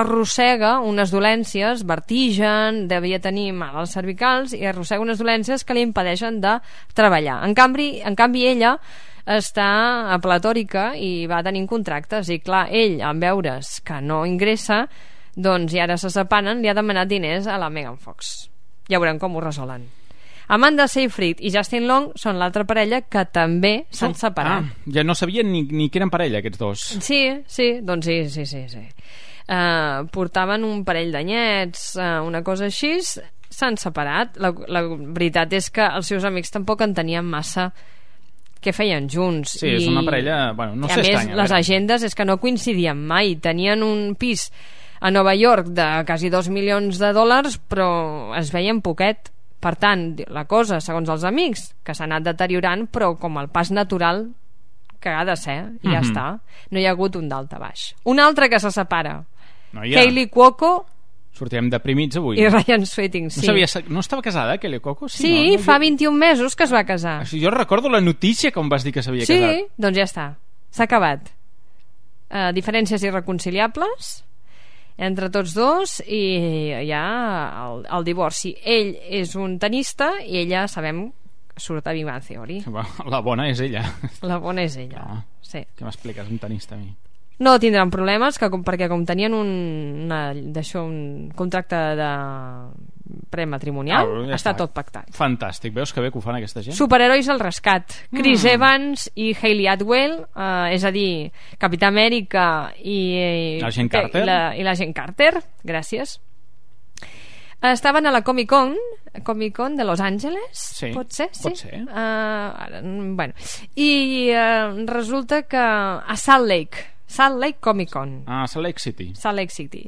arrossega unes dolències, vertigen, devia tenir mal als cervicals, i arrossega unes dolències que li impedeixen de treballar. En canvi, en canvi ella està aplatòrica i va tenint contractes, i clar, ell, en veure's que no ingressa, doncs i ara se separen, li ha demanat diners a la Megan Fox. Ja veurem com ho resolen. Amanda Seyfried i Justin Long són l'altra parella que també s'han separat. Ah, ja no sabien ni, ni que eren parella, aquests dos. Sí, sí, doncs sí, sí, sí. sí. Uh, portaven un parell d'anyets, uh, una cosa així, s'han separat. La, la veritat és que els seus amics tampoc en tenien massa què feien junts. Sí, és una parella... Bueno, no I a més, estranya. les agendes és que no coincidien mai. Tenien un pis a Nova York de quasi dos milions de dòlars, però es veien poquet. Per tant, la cosa, segons els amics, que s'ha anat deteriorant, però com el pas natural que ha de ser, i ja Mhm. està. No hi ha hagut un d'alta baix. Un altre que se separa. No hi ha. Hayley Cuoco Sortirem deprimits avui. I Ryan Sweeting, sí. No, sabia, no estava casada, Kelly Coco? Sí, sí no, no, fa 21 mesos que es va casar. Així, jo recordo la notícia que em vas dir que s'havia sí, casat. Sí, doncs ja està. S'ha acabat. Uh, diferències irreconciliables entre tots dos i hi ha el, el divorci. Ell és un tenista i ella sabem surt a Viva Theory. La bona és ella. La bona és ella, no. sí. Què m'expliques, un tenista a mi? No tindran problemes, que com, perquè com tenien un, una, un contracte de prematrimonial, ah, ja està, està tot pactat. Fantàstic, veus que bé que ho fan aquesta gent? Superherois al rescat. Chris mm. Evans i Hayley Atwell, eh, és a dir, Capità Amèrica i... L'agent Carter. I la, I l'agent Carter, gràcies. Estaven a la Comic Con, Comic Con de Los Angeles, sí, pot ser? Sí? Pot ser. Uh, ara, bueno. I uh, resulta que a Salt Lake, Salt Lake Comic Con. Ah, Salt Lake City. Salt Lake City.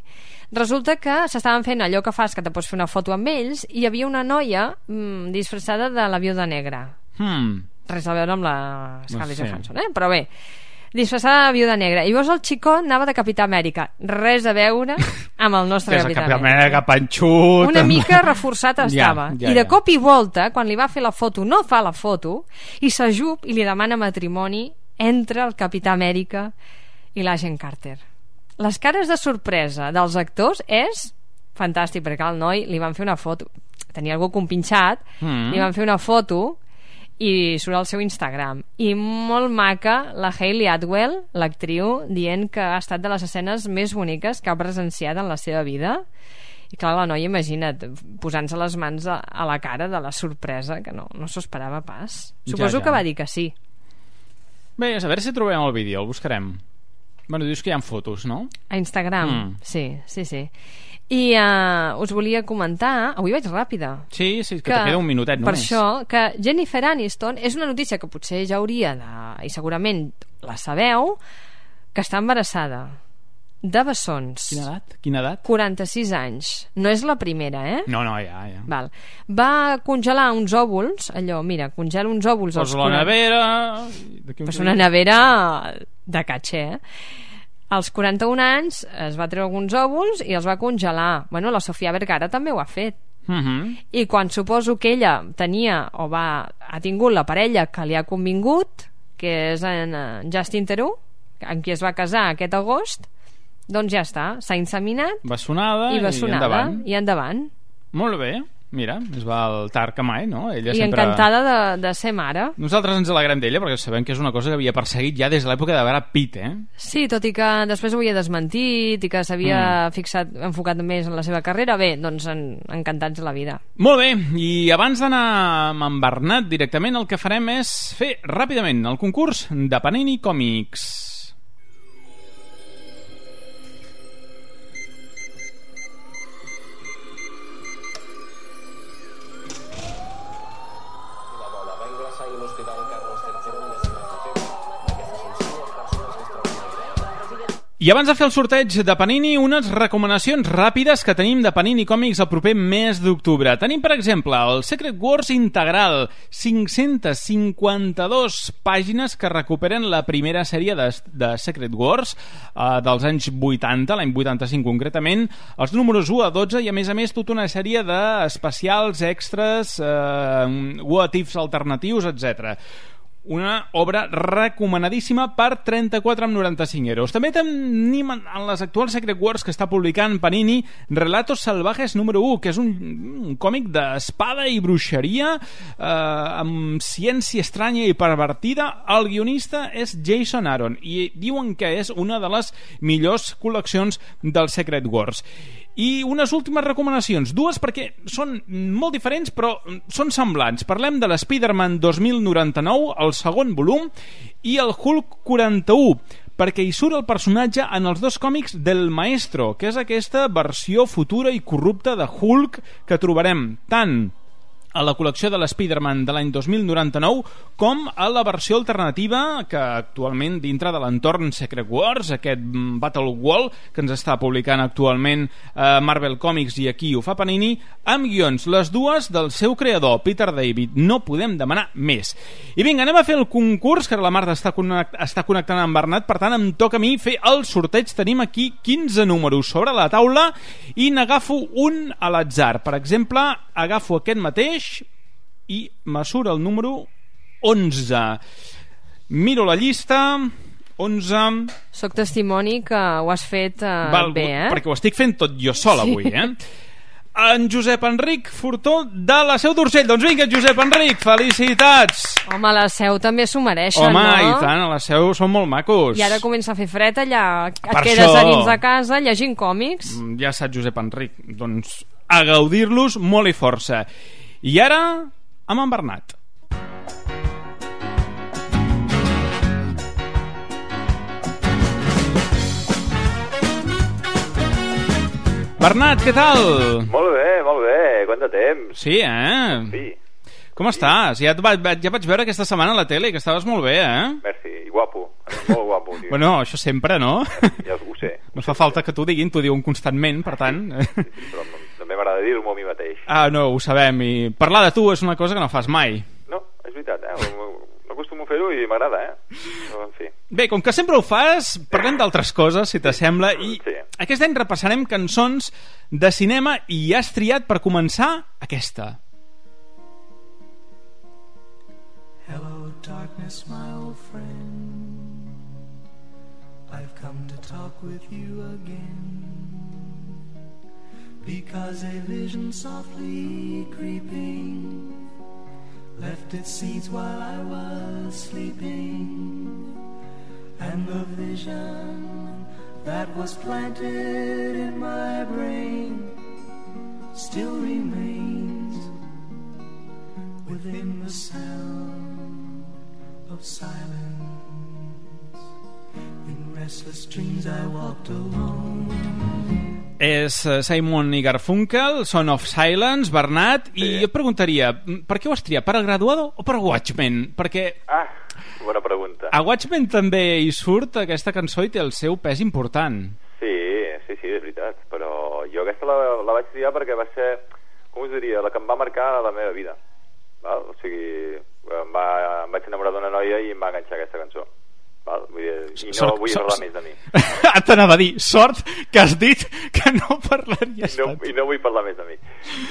Resulta que s'estaven fent allò que fas, que te pots fer una foto amb ells, i hi havia una noia mm, disfressada de la viuda negra. Hmm. Res a veure amb la Scarlett no sé. Johansson, eh? Però bé, disfressada de viuda negra. I llavors el xicó anava de Capità Amèrica. Res a veure amb el nostre Capità, Capità Amèrica. Amèrica panxut. Una mica reforçat estava. Ja, ja, I de cop i volta, quan li va fer la foto, no fa la foto, i s'ajup i li demana matrimoni entre el Capità Amèrica i l'agent Carter. Les cares de sorpresa dels actors és fantàstic, perquè al noi li van fer una foto tenia algú compinxat mm. li van fer una foto i surt al seu Instagram i molt maca la Hayley Atwell l'actriu dient que ha estat de les escenes més boniques que ha presenciat en la seva vida i clar, la noia, imagina't, posant-se les mans a, a la cara de la sorpresa, que no, no s'ho esperava pas. Suposo ja, ja. que va dir que sí. Bé, a veure si trobem el vídeo, el buscarem. Bueno, dius que hi ha fotos, no? A Instagram, mm. sí, sí, sí. I uh, us volia comentar, avui vaig ràpida. Sí, sí, que, que te queda un minutet només. Per això, que Jennifer Aniston és una notícia que potser ja hauria de... i segurament la sabeu, que està embarassada de bessons. Quina edat? Quina edat? 46 anys. No és la primera, eh? No, no, ja, ja. Val. Va congelar uns òvuls, allò, mira, congela uns òvuls... Posa la nevera... Pues una nevera de catxer, eh? Als 41 anys es va treure alguns òvuls i els va congelar. Bueno, la Sofia Vergara també ho ha fet. Uh mhm. -huh. I quan suposo que ella tenia o va, ha tingut la parella que li ha convingut, que és en, en Justin Theroux, amb qui es va casar aquest agost, doncs ja està, s'ha inseminat... Bessonada i, bessonada, i endavant. I endavant. Molt bé. Mira, es va al tard que mai, no? Ella I sempre... encantada de, de ser mare. Nosaltres ens alegrem d'ella perquè sabem que és una cosa que havia perseguit ja des de l'època de Brad Pitt, eh? Sí, tot i que després ho havia desmentit i que s'havia mm. fixat, enfocat més en la seva carrera, bé, doncs en, encantats de la vida. Molt bé, i abans d'anar amb en Bernat directament, el que farem és fer ràpidament el concurs de Panini Còmics. I abans de fer el sorteig de Panini, unes recomanacions ràpides que tenim de Panini Còmics el proper mes d'octubre. Tenim, per exemple, el Secret Wars integral, 552 pàgines que recuperen la primera sèrie de, de Secret Wars eh, dels anys 80, l'any 85 concretament, els números 1 a 12 i, a més a més, tota una sèrie d'especials, extras, eh, what ifs alternatius, etc una obra recomanadíssima per 34,95 euros. També tenim en les actuals Secret Wars que està publicant Panini Relatos Salvajes número 1, que és un, un còmic d'espada i bruixeria eh, amb ciència estranya i pervertida. El guionista és Jason Aaron i diuen que és una de les millors col·leccions del Secret Wars. I unes últimes recomanacions, dues perquè són molt diferents però són semblants. Parlem de l'Spiderman 2099, el segon volum, i el Hulk 41, perquè hi surt el personatge en els dos còmics del Maestro, que és aquesta versió futura i corrupta de Hulk que trobarem tant a la col·lecció de l'Spiderman de l'any 2099 com a la versió alternativa que actualment dintre de l'entorn Secret Wars, aquest Battle Wall que ens està publicant actualment eh, Marvel Comics i aquí ho fa Panini, amb guions, les dues del seu creador, Peter David. No podem demanar més. I vinga, anem a fer el concurs, que la Marta està, connect, està connectant amb Bernat, per tant em toca a mi fer el sorteig. Tenim aquí 15 números sobre la taula i n'agafo un a l'atzar. Per exemple, agafo aquest mateix i mesura el número 11. Miro la llista... 11... Soc testimoni que ho has fet eh, Val, bé, eh? Perquè ho estic fent tot jo sol Sí. avui, eh? En Josep Enric Furtó de la Seu d'Urgell. Doncs vinga, Josep Enric, felicitats! Home, la seu també s'ho mereixen, Home, no? i tant, a la Seu són molt macos. I ara comença a fer fred allà, et Per quedes això. a dins de casa llegint còmics. Mm, Ja saps, Josep Enric. Doncs a gaudir-los molt i força. I ara, amb en Bernat. Bernat, què tal? Molt bé, molt bé, quant de temps. Sí, eh? Sí. Com estàs? Ja, et va, ja vaig veure aquesta setmana a la tele que estaves molt bé, eh? Merci, i guapo, molt guapo, tio. Bueno, això sempre, no? Ja ho sé, No fa falta que t'ho diguin, t'ho diuen constantment, per tant... però també m'agrada dir-m'ho a mi mateix. Ah, no, ho sabem, i parlar de tu és una cosa que no fas mai. No, és veritat, eh? No acostumo a fer-ho i m'agrada, eh? Però, en fi. Bé, com que sempre ho fas, parlem d'altres coses, si t'assembla, i Sí. aquest any repassarem cançons de cinema i has triat per començar aquesta. Hello, darkness, my old friend. I've come to talk with you again. Because a vision softly creeping left its seeds while I was sleeping. And the vision that was planted in my brain still remains within the sound of silence. In restless dreams I walked alone. És eh, Simon i Garfunkel, Son of Silence, Bernat, i jo et preguntaria, mm, per què ho has triat? Per al graduado o per Watchmen? Perquè Ah, bona pregunta. a Watchmen també hi surt aquesta cançó i té el seu pes important. Sí, sí, sí, és veritat, però jo aquesta la, la vaig triar perquè va ser, com us diria, la que em va marcar la meva vida. Val? O sigui, em, va, em vaig enamorar d'una noia i em va enganxar aquesta cançó. Val? Vull dir, I no Sort- vull sort- parlar més de mi. T'anava a dir, sort que has dit que no parlaries no, i no vull parlar més de mi.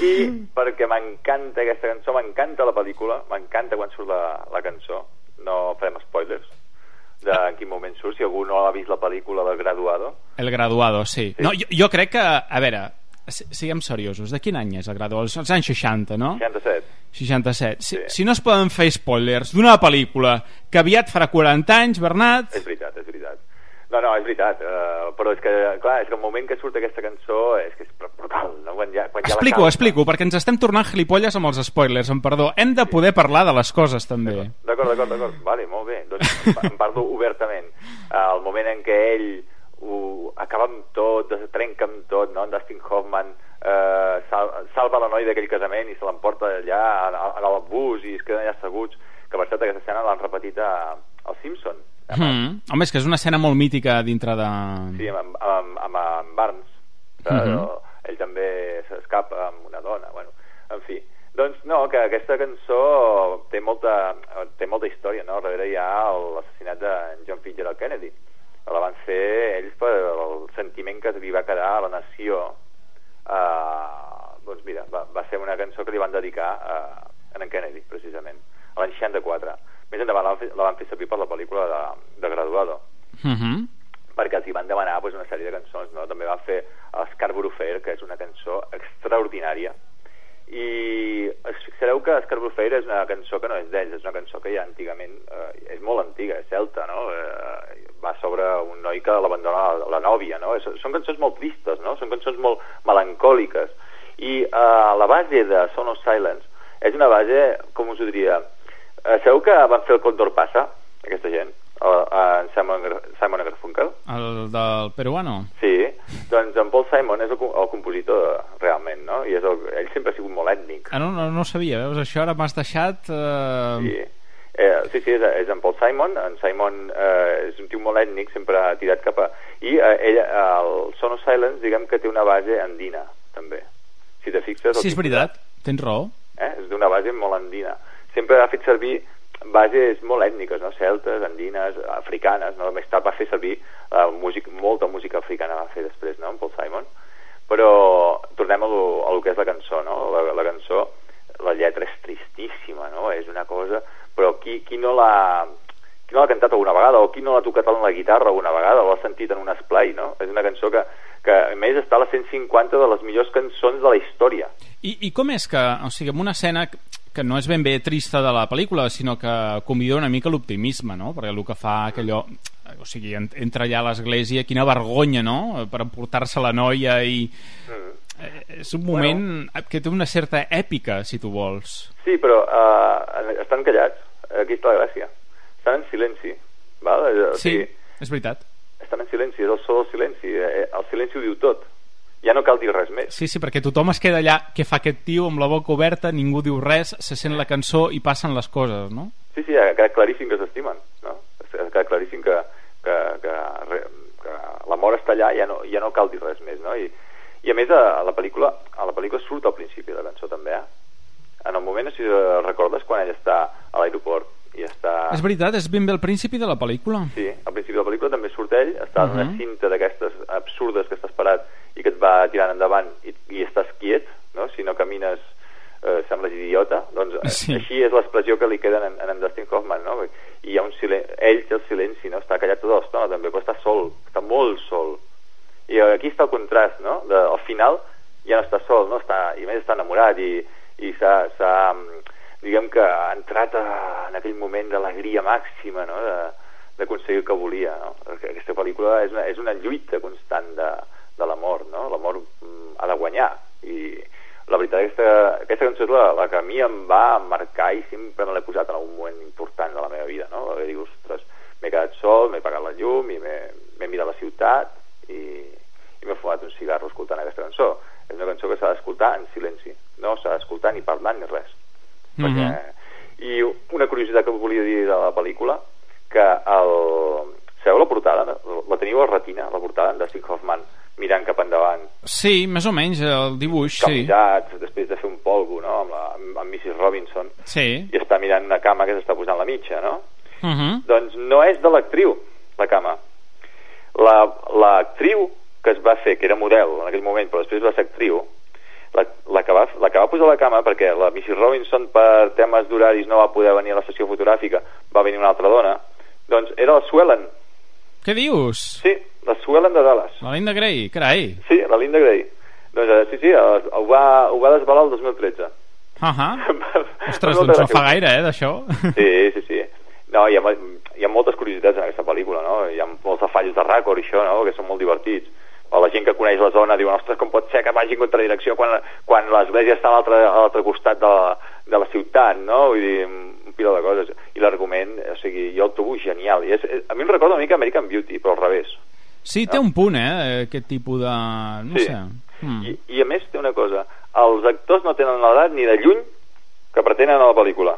I perquè m'encanta aquesta cançó, m'encanta la pel·lícula, m'encanta quan surt la, la cançó, no farem spoilers de en quin moment surt, si algú no ha vist la pel·lícula del Graduado. El graduado, sí. Sí. No, jo, jo crec que, a veure, siguem seriosos, de quin any és el graduado? Els anys 60, no? 67. 67. Si, si no es poden fer spoilers d'una pel·lícula que aviat farà 40 anys, Bernat... És veritat, és veritat. No, no, és veritat, uh, però és que, clar, és que el moment que surt aquesta cançó és que és brutal, no? Quan ja, quan ja Explico, la explico, perquè ens estem tornant gilipolles amb els spoilers, em perdó. Hem de poder parlar de les coses, també. D'acord, d'acord, d'acord. Vale, molt bé. Doncs en parlo obertament. Uh, el moment en què ell ho acaba amb tot, trenca amb tot, no? En Dustin Hoffman uh, sal, salva la noia d'aquell casament i se l'emporta allà en el bus i es queden allà asseguts. Que per cert, aquesta escena l'han repetit a, als Simpson. Mm. Home, és que és una escena molt mítica dintre de... Sí, amb, amb, amb, amb Barnes. Mhm. Uh Ell també s'escapa amb una dona. Bueno, en fi. Doncs no, que aquesta cançó té molta, té molta història, no? Darrere hi ha l'assassinat de John Fitzgerald Kennedy. La van fer ells per el sentiment que li va quedar a la nació. Uh, doncs mira, va, va ser una cançó que li van dedicar a, a en Kennedy, precisament, a l'any 64. Més endavant la van fer, la van fer servir per la pel·lícula de, de Graduado Mm -hmm. perquè els hi van demanar pues, una sèrie de cançons, no? També van fer Scarborough Fair, que és una cançó extraordinària, i us fixareu que Fair és una cançó que no és d'ells, és una cançó que ja antigament, eh, és molt antiga, és celta, no? Eh, va sobre un noi que l'abandona la, la nòvia, no? És, són cançons molt tristes, no? Són cançons molt melancòliques, i eh, la base de Son of Silence és una base, com us ho diria, eh, sabeu que van fer el Condor Passa, aquesta gent? El- en Simon, Simon Garfunkel. El del peruano. Sí, doncs en Paul Simon és el, el compositor realment, no? I és el, ell sempre ha sigut molt ètnic. Ah, no, no, no ho sabia, veus? Això ara m'has deixat... Eh... Sí. Eh, sí, sí, és, és en Paul Simon. En Simon eh, és un tio molt ètnic, sempre ha tirat cap a... I eh, ell, el Son of Silence, diguem que té una base andina, també. Si te fixes... Sí, és veritat, tens raó. eh? és d'una base molt andina. Sempre ha fet servir bases molt ètniques, no? celtes, andines, africanes, no? més tard va fer servir uh, músic, molta música africana va fer després, no? en Paul Simon, però tornem a lo, a lo que és la cançó, no? la, la cançó, la lletra és tristíssima, no? és una cosa, però qui, qui no l'ha qui no l'ha cantat alguna vegada o qui no l'ha tocat en la guitarra alguna vegada o l'ha sentit en un esplai, no? És una cançó que, que a més està a les 150 de les millors cançons de la història. I, I com és que, o sigui, en una escena que- que no és ben bé trista de la pel·lícula, sinó que convida una mica l'optimisme, no? Perquè el que fa aquellò... O sigui, en- entra allà a l'església, quina vergonya, no?, per emportar-se la noia i... Eh, És un moment que té una certa èpica, si tu vols. Sí, però uh, estan callats. Aquí està la gràcia. Estan en silenci. Val? Eh, O Sí, sigui, és veritat. estan en silenci, és el so del silenci. El silenci ho diu tot. Ja no cal dir res més. Sí, sí, perquè tothom es queda allà, què fa aquest tio amb la boca oberta, ningú diu res, se sent la cançó i passen les coses, no? Sí, sí, ha quedat claríssim que s'estimen, no? Ha quedat claríssim que, que, que, que l'amor està allà i ja no, ja no cal dir res més, no? I, i a més, a, a la pel·lícula a la pel·lícula surt al principi de la cançó també, eh? En el moment, si recordes, quan ell està a l'aeroport i està... És veritat, és ben bé el principi de la pel·lícula. Sí, al principi de la pel·lícula també surt ell, està en una Mhm. cinta d'aquestes absurdes que estàs parat i que et va tirant endavant i, i estàs quiet, no? si no camines eh, sembles idiota, doncs eh, Sí. així és l'expressió que li queda en, en, en Dustin Hoffman, no? I hi ha un silen... ell té el silenci, no? està callat tota l'estona també, però està sol, està molt sol. I aquí està el contrast, no? De, al final ja no està sol, no? Està, i a més està enamorat i, i s'ha, s'ha, mm, diguem que ha entrat a, en aquell moment d'alegria màxima, no? D'aconseguir el que volia, no? Perquè Aquesta pel·lícula és una, és una lluita constant de, de l'amor, no? L'amor mm, ha de guanyar i la veritat aquesta, aquesta cançó és la, la que a mi em va marcar i sempre me l'he posat en algun moment important de la meva vida, no? De dir, ostres, m'he quedat sol, m'he pagat la llum i m'he mirat la ciutat i, i m'he fumat un cigarro escoltant aquesta cançó. És una cançó que s'ha d'escoltar en silenci, no s'ha d'escoltar ni parlant ni res. Perquè, I una curiositat que volia dir de la pel·lícula, que el... Sabeu la portada? La teniu a retina, la portada, en Dustin Hoffman, mirant cap endavant, Sí, més o menys, el dibuix, sí. camujat, després de fer un polvo, no?, amb, la, amb, Mrs. Robinson, Sí. i està mirant una cama que s'està posant la mitja, no? Uh -huh. Doncs no és de l'actriu, la cama. La- L'actriu que es va fer, que era model en aquell moment, però després va ser actriu, la, la, que va, la que va posar la cama, perquè la Mrs. Robinson per temes d'horaris no va poder venir a la sessió fotogràfica, va venir una altra dona, doncs era la Suellen, Què dius? sí, la Suellen de Dallas. La Linda Gray, carai. Sí, la Linda Gray. Doncs eh, sí, sí, eh, ho va, ho va desvelar el 2013. Uh -huh. Ostres, doncs no fa gaire, eh, d'això. Sí, sí, sí. No, hi ha, hi ha moltes curiositats en aquesta pel·lícula, no? Hi ha molts afallos de ràcord i això, no?, que són molt divertits. O la gent que coneix la zona diuen, ostres, com pot ser que vagi en contradirecció quan, quan l'església està a l'altre costat de la, de la ciutat, no? Vull dir, un pila de coses. I l'argument, o sigui, jo el trobo genial. I és, a mi em recorda una mica American Beauty, però al revés. Sí, té un punt, eh, aquest tipus de... No Sí. sé. Mm. I, I a més té una cosa, els actors no tenen l'edat ni de lluny que pretenen a la pel·lícula.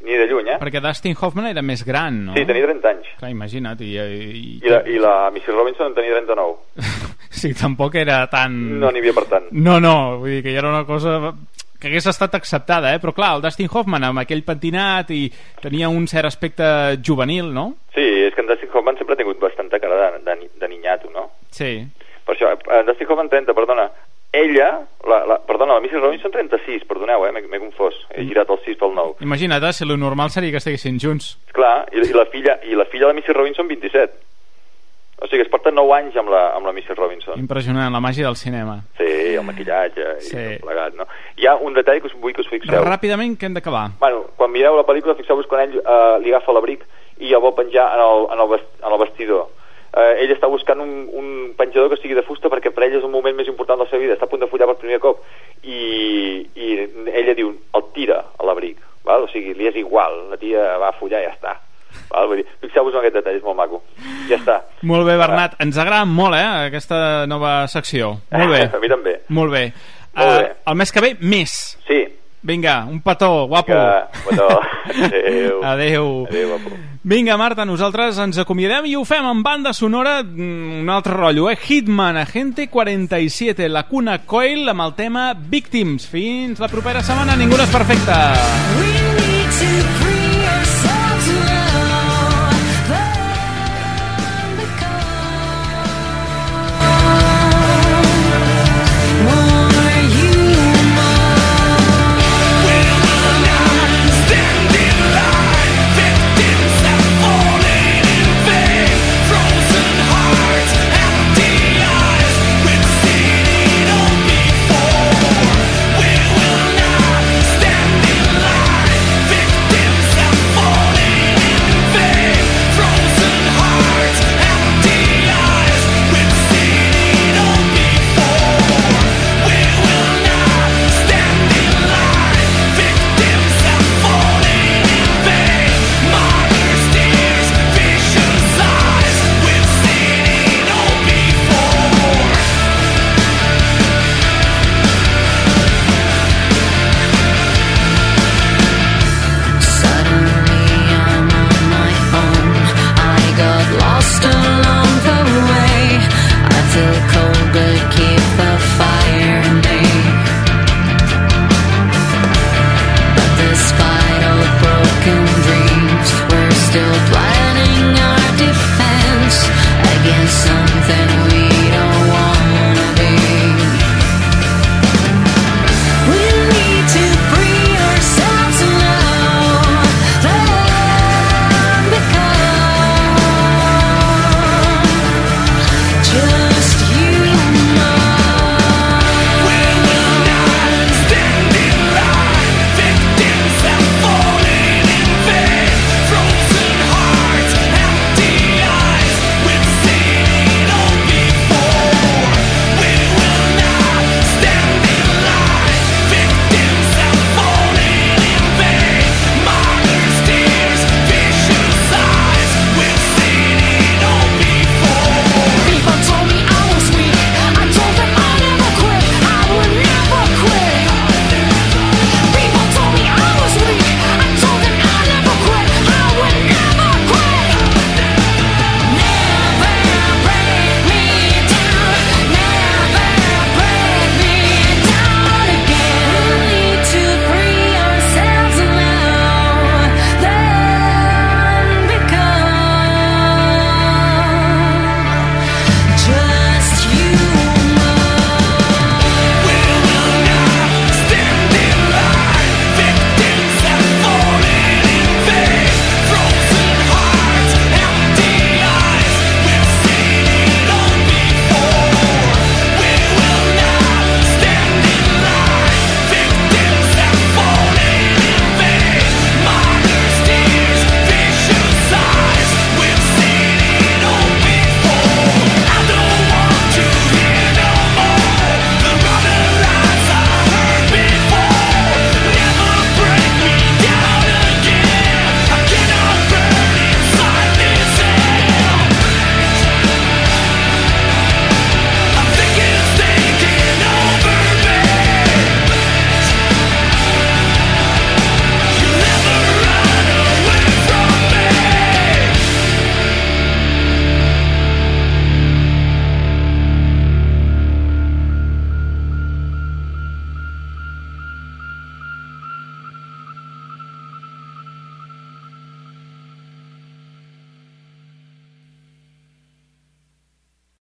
Ni de lluny, eh? Perquè Dustin Hoffman era més gran, no? Sí, tenia 30 anys. Clar, imagina't. I, i, I la, i la Mrs. Robinson en tenia 39. Sí, tampoc era tan... No n'hi havia per tant. No, no, vull dir que ja era una cosa que hagués estat acceptada, eh? Però clar, el Dustin Hoffman amb aquell pentinat i tenia un cert aspecte juvenil, no? Sí, és que en Dustin Hoffman sempre ha tingut bastanta cara de, de, de niñato, no? Sí. Per això, en Dustin Hoffman 30, perdona. Ella, la, la, perdona, la Mrs. Robinson 36, perdoneu, eh, m'he confós. He girat el 6 pel 9. Imagina't, eh, si lo normal seria que estiguessin junts. Clar, i, i, la filla, i la filla de Mrs. Robinson 27. O sigui, es porta 9 anys amb la, amb la Mrs. Robinson. Impressionant, la màgia del cinema. Sí, el maquillatge i Sí. tot plegat, no? Hi ha un detall que us vull que us fixeu. Ràpidament, que hem d'acabar. Bueno, quan mireu la pel·lícula, fixeu-vos quan ell eh, li agafa l'abric i el vol penjar en el, en el, vest, en el vestidor. Eh, ell està buscant un, un penjador que sigui de fusta perquè per ell és un moment més important de la seva vida, està a punt de follar per primer cop i, i ella diu, el tira a l'abric, o sigui, li és igual, la tia va a follar i ja està. Val? Vull dir, fixeu fixeu-vos en aquest detall, és molt maco. Ja està. Molt bé, Bernat. Ens agrada molt, eh, aquesta nova secció. Molt bé. A mi també. Molt bé. Molt bé. Uh, el mes que ve, més. Sí. Vinga, un petó, guapo. Vinga, petó. Adéu. Adéu. Adéu, guapo. Vinga, Marta, nosaltres ens acomiadem i ho fem amb banda sonora, mm, un altre rotllo, eh? Hitman, Agente 47, la Cuna Coil, amb el tema Victims. Fins la propera setmana, ningú no és perfecte. We